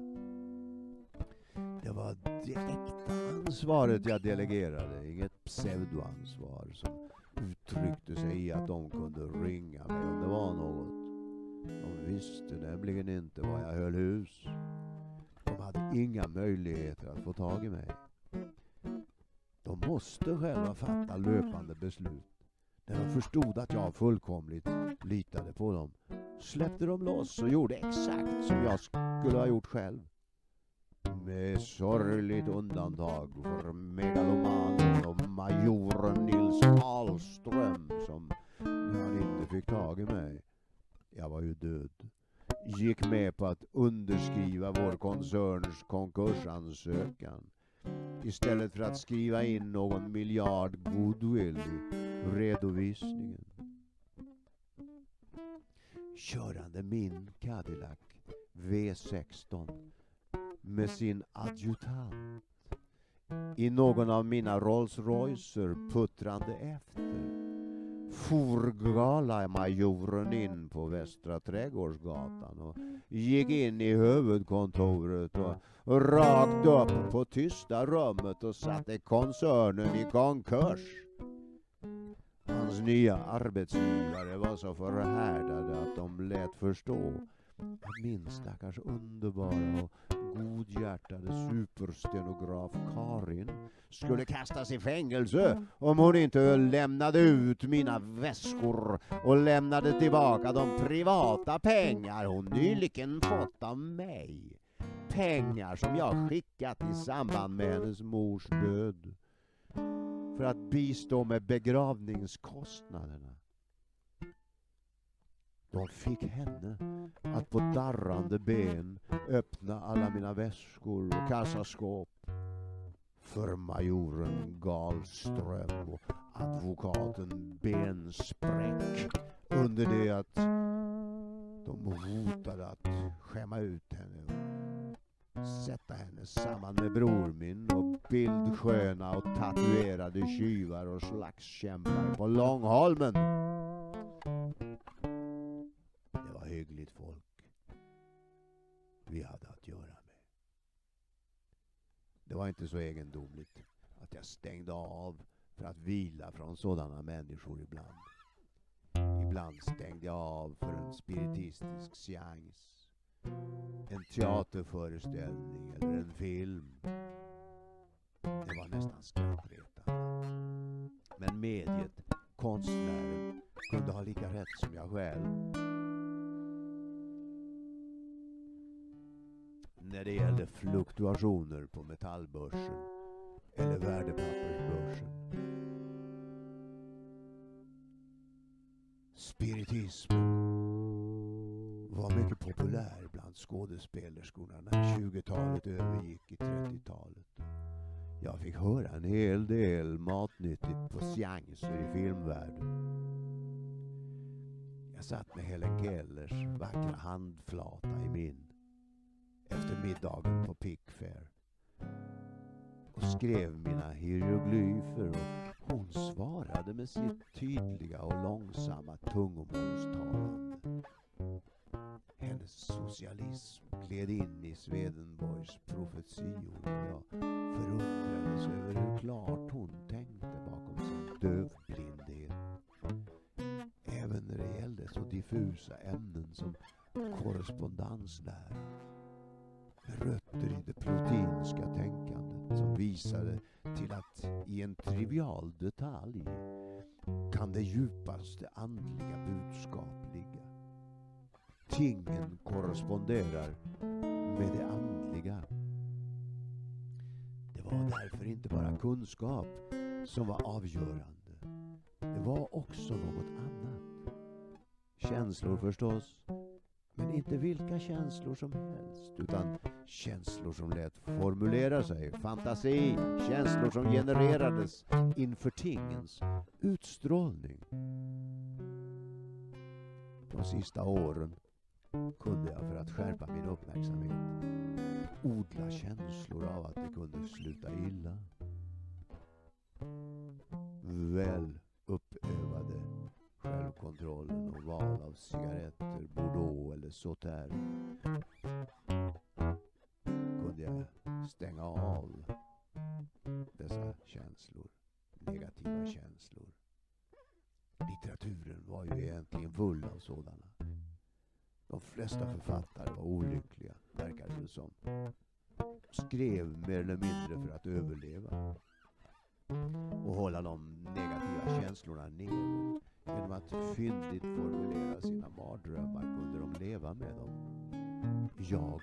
Det var det äkta ansvaret jag delegerade, inget pseudoansvar som uttryckte sig i att de kunde ringa mig om det var något. De visste nämligen inte var jag höll hus. De hade inga möjligheter att få tag i mig. De måste själva fatta löpande beslut. När de förstod att jag fullkomligt litade på dem släppte de loss och gjorde exakt som jag skulle ha gjort själv med sorgligt undantag för megalomanen och majoren Nils Ahlström som, när han inte fick tag i mig, jag var ju död, gick med på att underskriva vår koncerns konkursansökan. Istället för att skriva in någon miljard goodwill i redovisningen. Körande min Cadillac V16 med sin adjutant i någon av mina Rolls Roycer puttrande efter for galamajoren in på Västra Trädgårdsgatan och gick in i huvudkontoret och, och rakt upp på tysta rummet och satte koncernen i konkurs. Hans nya arbetsgivare var så förhärdade att de lät förstå att min stackars underbara och godhjärtade superstenograf Karin skulle kastas i fängelse om hon inte lämnade ut mina väskor och lämnade tillbaka de privata pengar hon nyligen fått av mig. Pengar som jag skickat i samband med hennes mors död för att bistå med begravningskostnaderna. De fick henne att på darrande ben öppna alla mina väskor och kassaskåp för majoren Galström och advokaten Benspräck under det att de hotade att skämma ut henne och sätta henne samman med bror min och bildsköna och tatuerade tjuvar och slagskämpar på Långholmen ohyggligt folk vi hade att göra med. Det var inte så egendomligt att jag stängde av för att vila från sådana människor ibland. Ibland stängde jag av för en spiritistisk seans. En teaterföreställning eller en film. Det var nästan skrattretande. Men mediet, konstnären, kunde ha lika rätt som jag själv. När det gällde fluktuationer på metallbörsen eller värdepappersbörsen. Spiritismen var mycket populär bland skådespelerskorna när 20-talet övergick i 30-talet. Jag fick höra en hel del matnyttigt på seanser i filmvärlden. Jag satt med Helen Kellers vackra handflata i min efter middagen på Pickfair och skrev mina hieroglyfer och hon svarade med sitt tydliga och långsamma tungomålstalande. Hennes socialism gled in i Swedenborgs profetior och jag förundrades över hur klart hon tänkte bakom sin dövblindhet. Även när det gällde så diffusa ämnen som korrespondenslära med rötter i det proteinska tänkandet som visade till att i en trivial detalj kan det djupaste andliga budskap ligga. Tingen korresponderar med det andliga. Det var därför inte bara kunskap som var avgörande. Det var också något annat. Känslor förstås, men inte vilka känslor som helst, utan känslor som lät formulera sig, fantasi, känslor som genererades inför tingens utstrålning. De sista åren kunde jag för att skärpa min uppmärksamhet odla känslor av att det kunde sluta illa. Väl uppövade självkontrollen och val av cigaretter, bordeaux eller sauterre stänga av dessa känslor, negativa känslor. Litteraturen var ju egentligen full av sådana. De flesta författare var olyckliga, verkade det som. Skrev mer eller mindre för att överleva. Och hålla de negativa känslorna nere. Genom att fyndigt formulera sina mardrömmar kunde de leva med dem. Jag,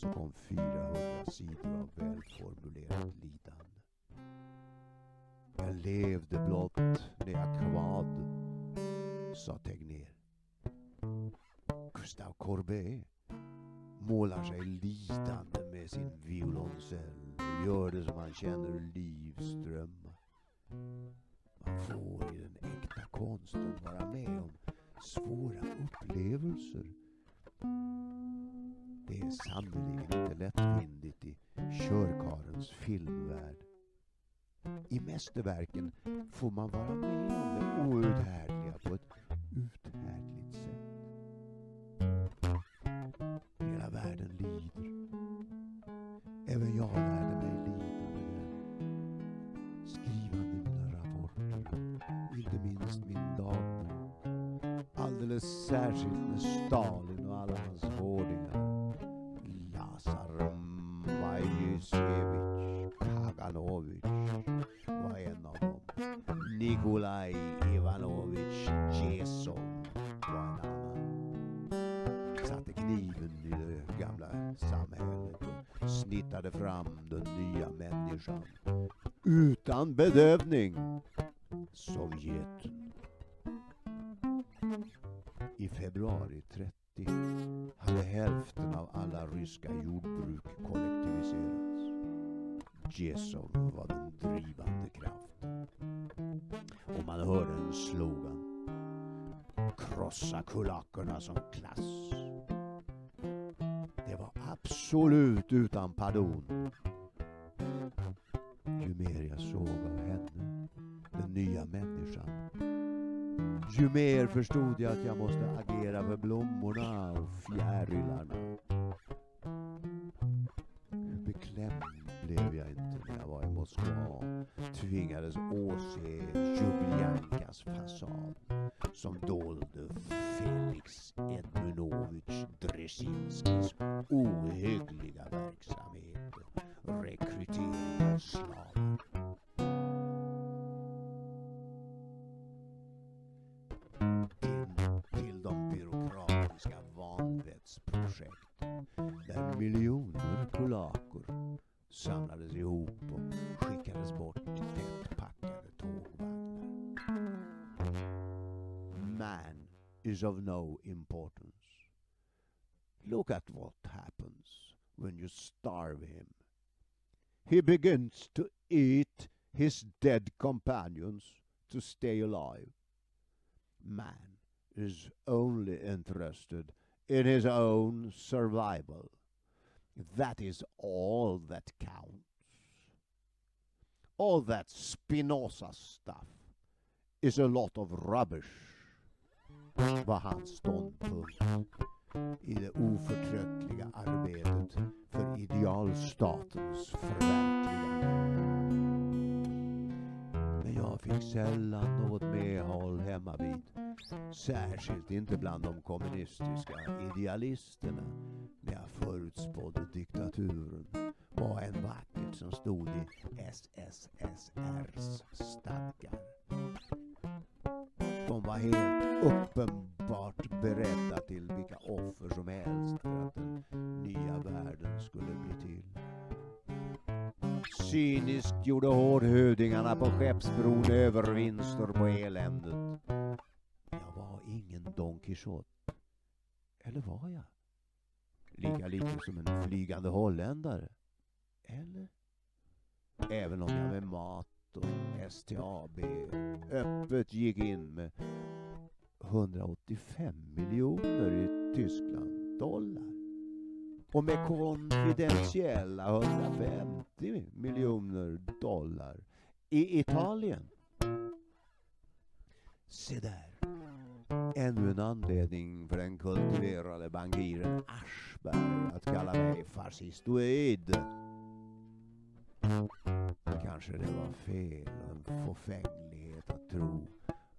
Så kom 400 sidor av välformulerat lidande. Jag levde blott när jag kvad, sa Tegnér. Gustave Courbet målar sig lidande med sin violoncell och gör det som han känner livs mästerverken får man vara med om det outhärdliga på ett uthärdligt sätt. Hela världen lider. Även jag lärde mig lida med den. Skrivande mina rapporter, inte minst min dagbok. Alldeles särskilt med Stalin och alla hans vårdingar. Människan. Utan bedövning. Sovjeten. I februari 30 hade hälften av alla ryska jordbruk kollektiviserats. Jesov var den drivande kraften. Och man hörde en slogan. krossa kulakerna som klass. Det var absolut utan pardon. Nya människan, ju mer förstod jag att jag måste agera för blommorna och fjärilarna. Hur beklämd blev jag inte när jag var i Moskva tvingades åse Jubjankas fasad som dolde Felix Edmunovich Dresinskis is of no importance. Look at what happens when you starve him. He begins to eat his dead companions to stay alive. Man is only interested in his own survival. That is all that counts. All that Spinoza stuff is a lot of rubbish, var hans ståndpunkt i det oförtröttliga arbetet för idealstatens förverkligande. Men jag fick sällan något medhåll hemmavid. Särskilt inte bland de kommunistiska idealisterna när jag förutspådde diktaturen vad en vackert som stod i SSSRs stadgar. De var helt uppenbart beredda till vilka offer som helst för att den nya världen skulle bli till. Cyniskt gjorde hårdhudingarna på Skeppsbron övervinster på eländet. Jag var ingen Don Quijote. Eller var jag? Lika lite som en flygande holländare. Eller? Även om jag med mat och STAB öppet gick in med 185 miljoner i Tyskland dollar. Och med konfidentiella 150 miljoner dollar i Italien. Se där. Ännu en anledning för den kultiverade bankiren Aschberg att kalla mig fascistoid. Kanske det var fel och en fåfänglighet att tro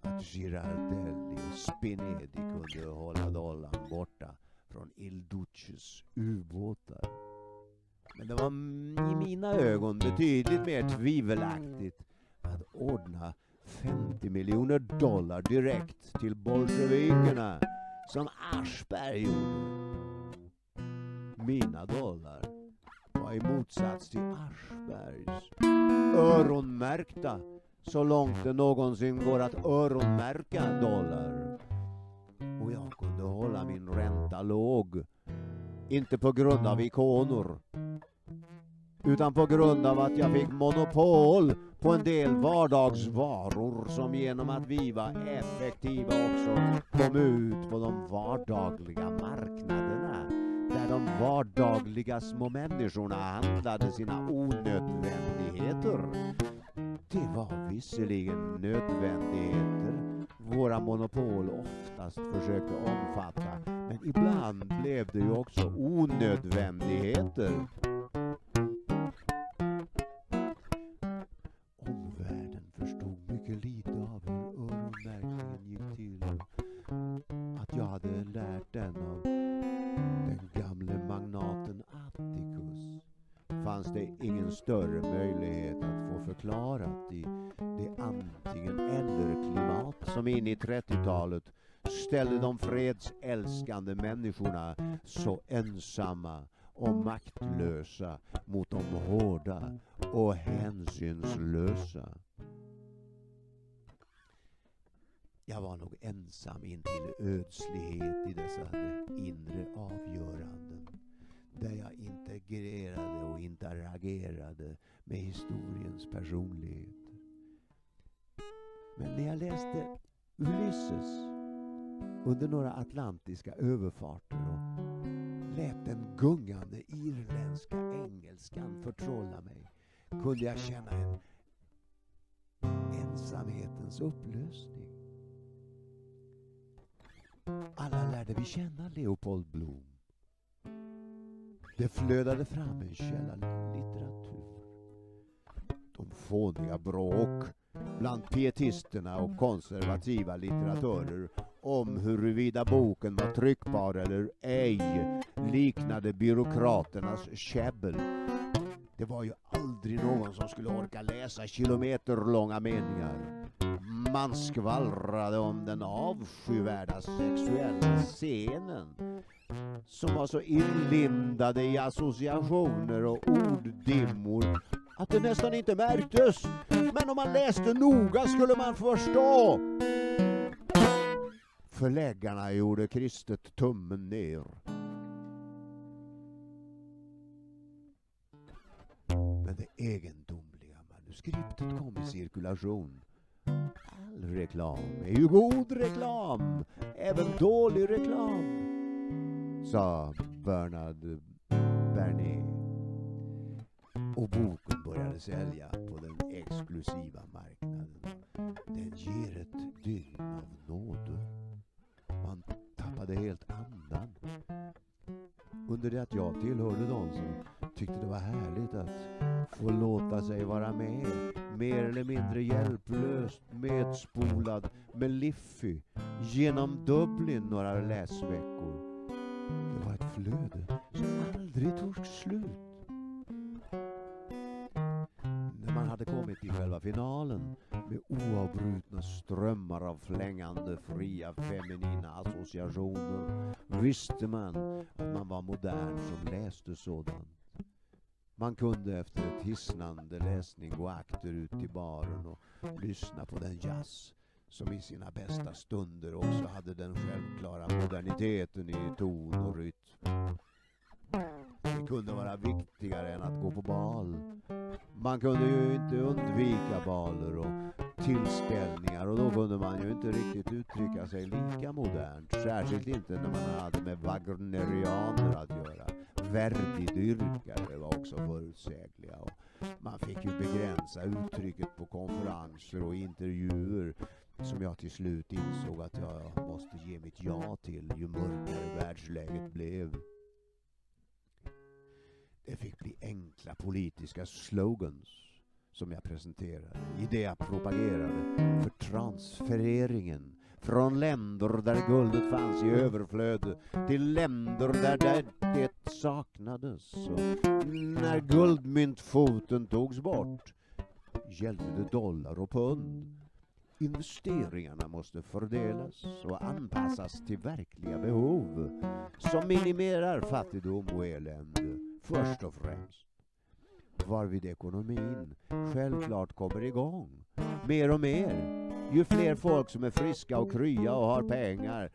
att Girardelli och Spinedi kunde hålla dollarn borta från Il Duces ubåtar. Men det var i mina ögon betydligt mer tvivelaktigt att ordna 50 miljoner dollar direkt till bolsjevikerna som Aschberg gjorde. Mina dollar i motsats till Aschbergs öronmärkta så långt det någonsin går att öronmärka dollar. Och jag kunde hålla min ränta låg. Inte på grund av ikonor. Utan på grund av att jag fick monopol på en del vardagsvaror som genom att vi var effektiva också kom ut på de vardagliga marknaderna de vardagliga små människorna handlade sina onödvändigheter. Det var visserligen nödvändigheter våra monopol oftast försökte omfatta, men ibland blev det ju också onödvändigheter. De människorna så ensamma och maktlösa mot de hårda och hänsynslösa. Jag var nog ensam intill ödslighet i dessa inre avgöranden där jag integrerade och interagerade med historiens personligheter. Men när jag läste Ulysses under några atlantiska överfarter och lät den gungande irländska engelskan förtrolla mig kunde jag känna en ensamhetens upplösning. Alla lärde vi känna Leopold Bloom. Det flödade fram en källa litteratur. De fåniga bråk bland pietisterna och konservativa litteratörer om huruvida boken var tryckbar eller ej liknade byråkraternas käbbel. Det var ju aldrig någon som skulle orka läsa kilometerlånga meningar. Man skvallrade om den avskyvärda sexuella scenen som var så inlindade i associationer och orddimmor att det nästan inte märktes. Men om man läste noga skulle man förstå. Förläggarna gjorde kristet tummen ner. Men det egendomliga manuskriptet kom i cirkulation. All reklam är ju god reklam, även dålig reklam, sa Bernard Bernier. Och boken började sälja på den exklusiva marknaden. Den ger ett dygn av nåde. Tappade helt andan. Under det att jag tillhörde de som tyckte det var härligt att få låta sig vara med. Mer eller mindre hjälplöst medspolad med Liffy genom Dublin några läsveckor. Det var ett flöde som aldrig tog slut. När man hade kommit till själva finalen med oavbrutna strömmar av flängande fria feminina associationer visste man att man var modern som läste sådant. Man kunde efter ett hisnande läsning gå akterut till baren och lyssna på den jazz som i sina bästa stunder också hade den självklara moderniteten i ton och rytm. Det kunde vara viktigare än att gå på bal. Man kunde ju inte undvika baler och tillställningar och då kunde man ju inte riktigt uttrycka sig lika modernt. Särskilt inte när man hade med wagnerianer att göra. Verdi-dyrkare var också förutsägliga. Och man fick ju begränsa uttrycket på konferenser och intervjuer som jag till slut insåg att jag måste ge mitt ja till ju mörkare världsläget blev. Det fick bli enkla politiska slogans som jag presenterade i det jag propagerade för transfereringen från länder där guldet fanns i överflöd till länder där det saknades. Och när guldmyntfoten togs bort gällde det dollar och pund. Investeringarna måste fördelas och anpassas till verkliga behov som minimerar fattigdom och elände först och främst. Varvid ekonomin självklart kommer igång mer och mer ju fler folk som är friska och krya och har pengar.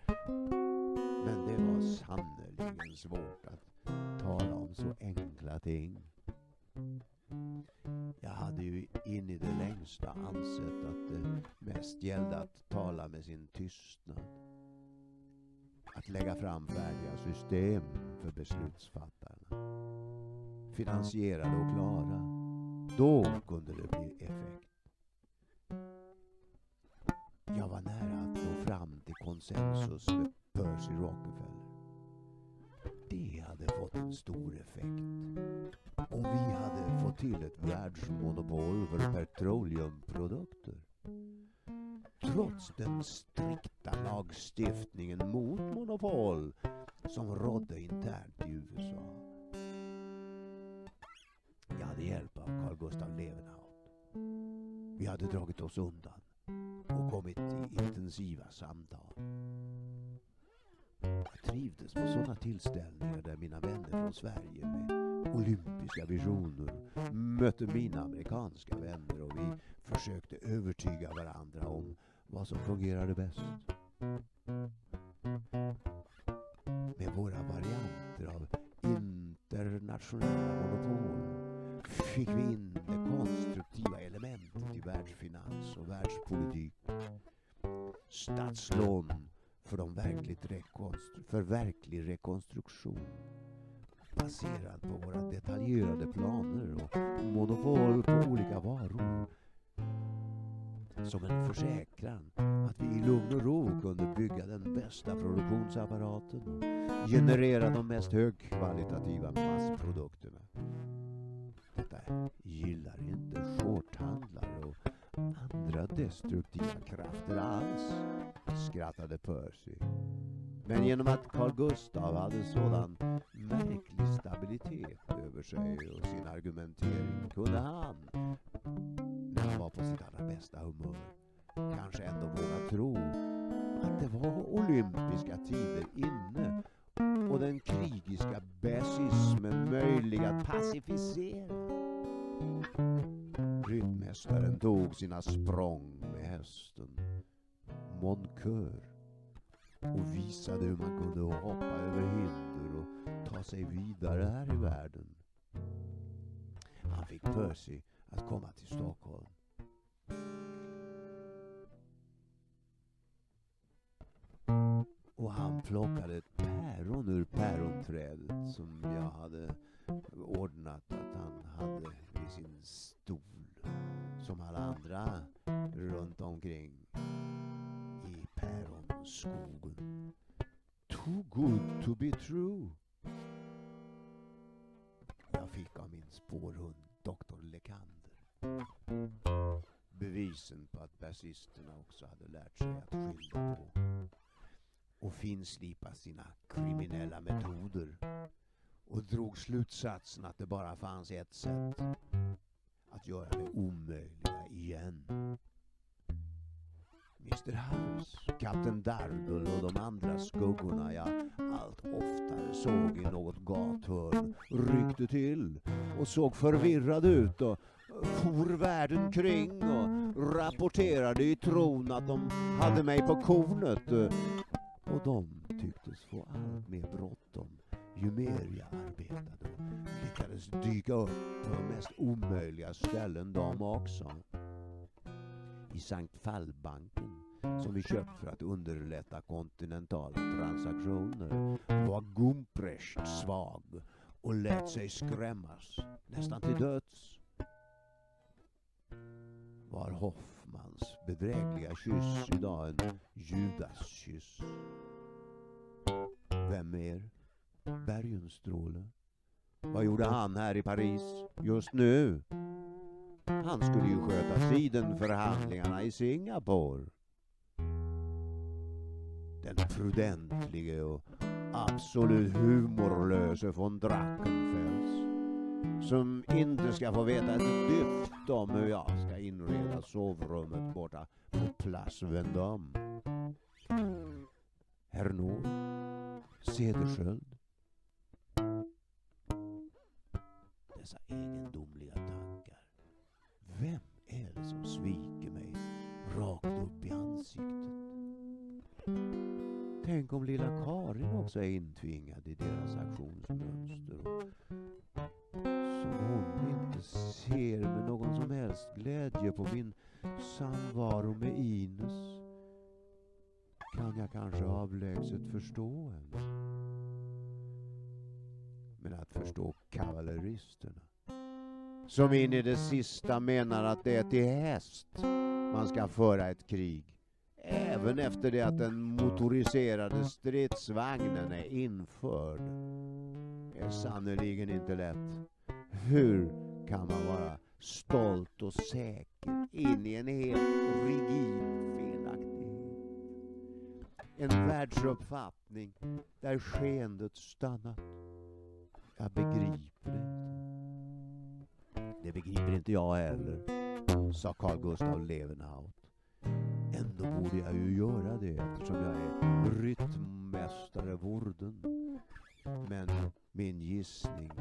Men det var sannerligen svårt att tala om så enkla ting. Jag hade ju in i det längsta ansett att det mest gällde att tala med sin tystnad. Att lägga fram färdiga system för beslutsfattarna. Finansierade och klara. Då kunde det bli effekt. Jag var nära att nå fram till konsensus med Percy Rockefeller. Det hade fått en stor effekt. om vi hade fått till ett världsmonopol för petroleumprodukter. Trots den strikta lagstiftningen mot monopol som rådde internt i USA. Hade hjälp av Carl Gustav Levenhaut. Vi hade dragit oss undan och kommit i intensiva samtal. Jag trivdes på sådana tillställningar där mina vänner från Sverige med olympiska visioner mötte mina amerikanska vänner och vi försökte övertyga varandra om vad som fungerade bäst. Med våra varianter av internationella monopol fick vi in det konstruktiva elementet i världsfinans och världspolitik. Statslån för, de verkligt rekonstru- för verklig rekonstruktion baserad på våra detaljerade planer och monopol på olika varor. Som en försäkran att vi i lugn och ro kunde bygga den bästa produktionsapparaten och generera de mest högkvalitativa massprodukterna. Detta gillar inte shorthandlare och andra destruktiva krafter alls, skrattade Percy. Men genom att Carl Gustav hade sådan märklig stabilitet över sig och sin argumentering kunde han, när han var på sitt allra bästa humör, kanske ändå våga tro att det var olympiska tider inne och den krigiska bäsismen möjlig att pacificera. Ryttmästaren tog sina språng med hästen, Moncur, och visade hur man kunde hoppa över hinder och ta sig vidare här i världen. Han fick Percy att komma till Stockholm. Och han plockade ett päron ur päronträdet som jag hade ordnat att han hade vid sin stol. Som alla andra runt omkring i päronskogen. Too good to be true. Jag fick av min spårhund doktor Lekander. Bevisen på att basisterna också hade lärt sig att skilja på och finslipa sina kriminella metoder och drog slutsatsen att det bara fanns ett sätt att göra det omöjliga igen. Mr House, Kapten Darble och de andra skuggorna jag allt oftare såg i något gathörn ryckte till och såg förvirrade ut och for världen kring och rapporterade i tron att de hade mig på kornet. Och de tycktes få allt mer bråttom ju mer jag arbetade och lyckades dyka upp på de mest omöjliga ställen de också. I Sankt Fallbanken som vi köpt för att underlätta kontinentala transaktioner var Gumprecht svag och lät sig skrämmas nästan till döds. Var Hans bedrägliga kyss idag en Judaskyss? Vem mer? Bergenstråle? Vad gjorde han här i Paris just nu? Han skulle ju sköta Sidenförhandlingarna i Singapore. Den prudentlige och absolut humorlöse von Drachenfels som inte ska få veta ett dyft om hur jag ska inreda sovrummet borta på Place Vendôme. Herr Nord, Cederschiöld. Dessa egendomliga tankar. Vem är det som sviker mig rakt upp i ansiktet? Tänk om lilla Karin också är intvingad i deras aktionsmönster glädje på min samvaro med Ines kan jag kanske avlägset förstå henne. Men att förstå kavalleristerna som in i det sista menar att det är till häst man ska föra ett krig även efter det att den motoriserade stridsvagnen är införd är sannerligen inte lätt. Hur kan man vara stolt och säker in i en helt rigid felaktighet? En världsuppfattning där skeendet stannat. Jag begriper inte. Det begriper inte jag heller, sa Carl Gustav Levenhaut. Ändå borde jag ju göra det eftersom jag är rytmmästare Worden. Men min gissning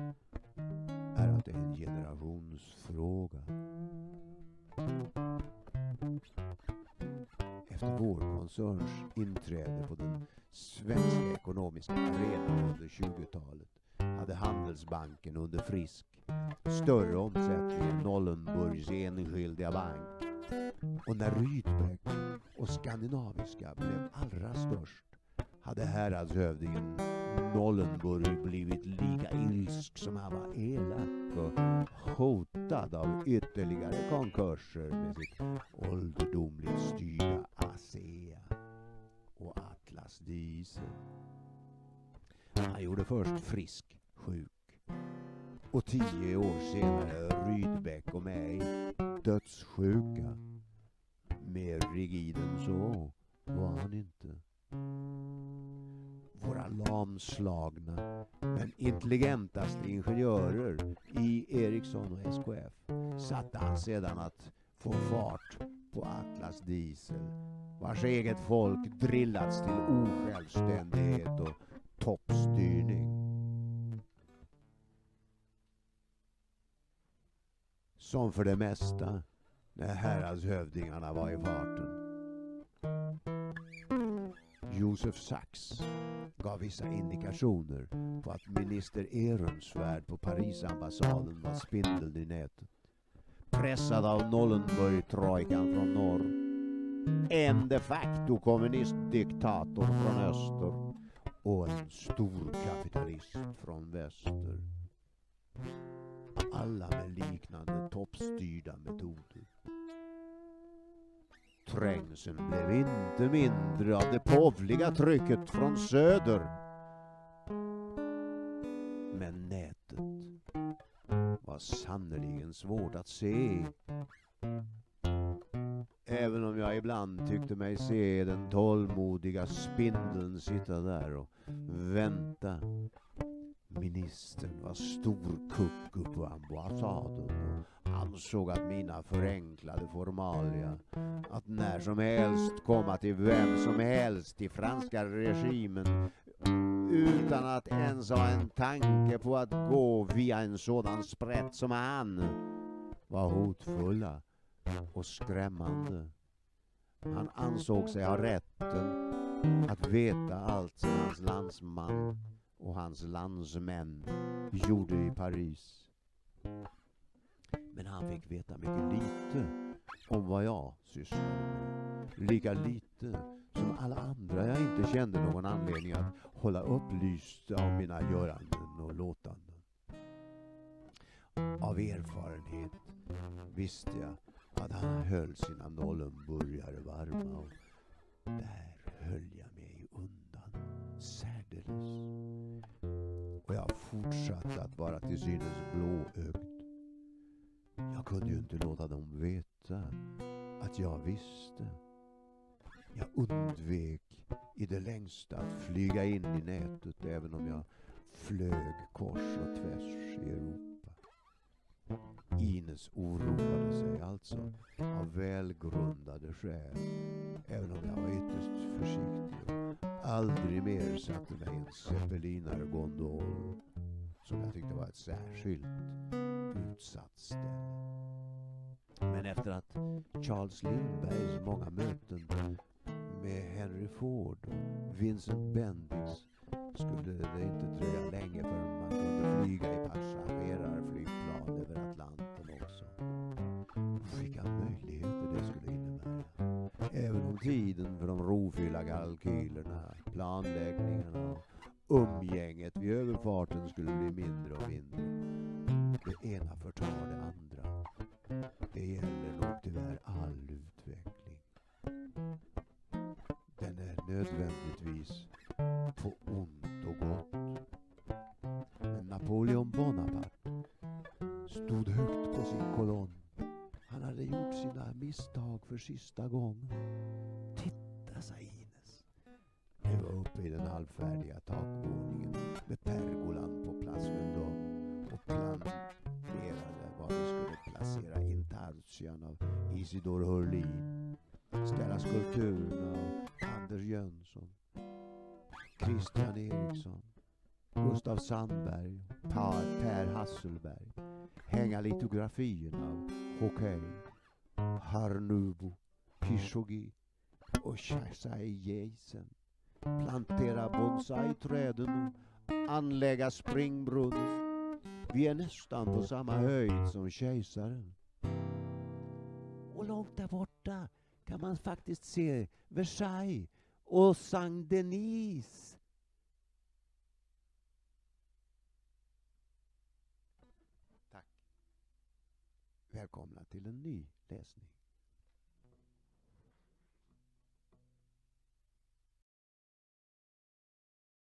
det är en generationsfråga. Efter vår koncerns inträde på den svenska ekonomiska arenan under 20-talet hade Handelsbanken under Frisk större omsättning än Nollenburgs enskilda bank. Och när Rydbeck och Skandinaviska blev allra störst hade häradshövdingen alltså Nollenburg blivit lika ilsk som han var elak och hotad av ytterligare konkurser med sitt ålderdomligt styrda ASEA och Atlas Diesel. Han gjorde först Frisk sjuk och tio år senare Rydbeck och mig dödssjuka. Mer rigid än så var han inte. Våra lamslagna men intelligentaste ingenjörer i Ericsson och SKF satte han sedan att få fart på Atlas Diesel vars eget folk drillats till osjälvständighet och toppstyrning. Som för det mesta när häradshövdingarna var i farten. Josef Sachs gav vissa indikationer på att minister Ehrensvärd på Parisambassaden var spindeln i nätet. Pressad av Nollenburg-trojkan från norr. En de facto kommunistdiktator från öster och en storkapitalist från väster. Alla med liknande toppstyrda metoder. Trängseln blev inte mindre av det påvliga trycket från söder. Men nätet var sannerligen svårt att se. Även om jag ibland tyckte mig se den tålmodiga spindeln sitta där och vänta. Ministern var storkucku på ambassaden och ansåg att mina förenklade formalia att när som helst komma till vem som helst i franska regimen utan att ens ha en tanke på att gå via en sådan sprätt som han var hotfulla och skrämmande. Han ansåg sig ha rätten att veta allt som hans landsman och hans landsmän gjorde i Paris. Men han fick veta mycket lite om vad jag sysslade med. Lika lite som alla andra jag inte kände någon anledning att hålla upplyst av mina göranden och låtanden. Av erfarenhet visste jag att han höll sina Nollenburgare varma och där höll jag mig undan särdeles. Och jag fortsatte att vara till synes blåögd. Jag kunde ju inte låta dem veta att jag visste. Jag undvek i det längsta att flyga in i nätet även om jag flög kors och tvärs i Europa. Ines oroade sig alltså av välgrundade skäl även om jag var ytterst försiktig och aldrig mer satte mig en zeppelinargondol som jag tyckte var ett särskilt utsatt ställe. Men efter att Charles Lindbergs många möten med Henry Ford och Vincent Bendix skulle det inte dröja länge förrän man kunde flyga i passagerarflyg om tiden för de rofyllda kalkylerna, planläggningarna och umgänget vid överfarten skulle bli mindre och mindre. Det ena förtar det andra. Det gäller nog tyvärr all utveckling. Den är nödvändigtvis på ont och gott. Men Napoleon Bonaparte stod högt sina misstag för sista gången. Titta, sa Ines. Vi var uppe i den halvfärdiga takvåningen med pergolan på plats. Place Vendôme och planerade var vi skulle placera intarsian av Isidor Hurlin, ställa skulpturerna av Anders Jönsson, Christian Eriksson, Gustav Sandberg, Per, per Hasselberg, hänga litografierna av Hockey, Harnubo, Pishoggi och Chasai Jason, plantera bonsai-träden och anlägga springbrunnen. Vi är nästan på samma höjd som kejsaren. Och långt där borta kan man faktiskt se Versailles och Saint Denis. Tack. Välkomna till en ny läsning.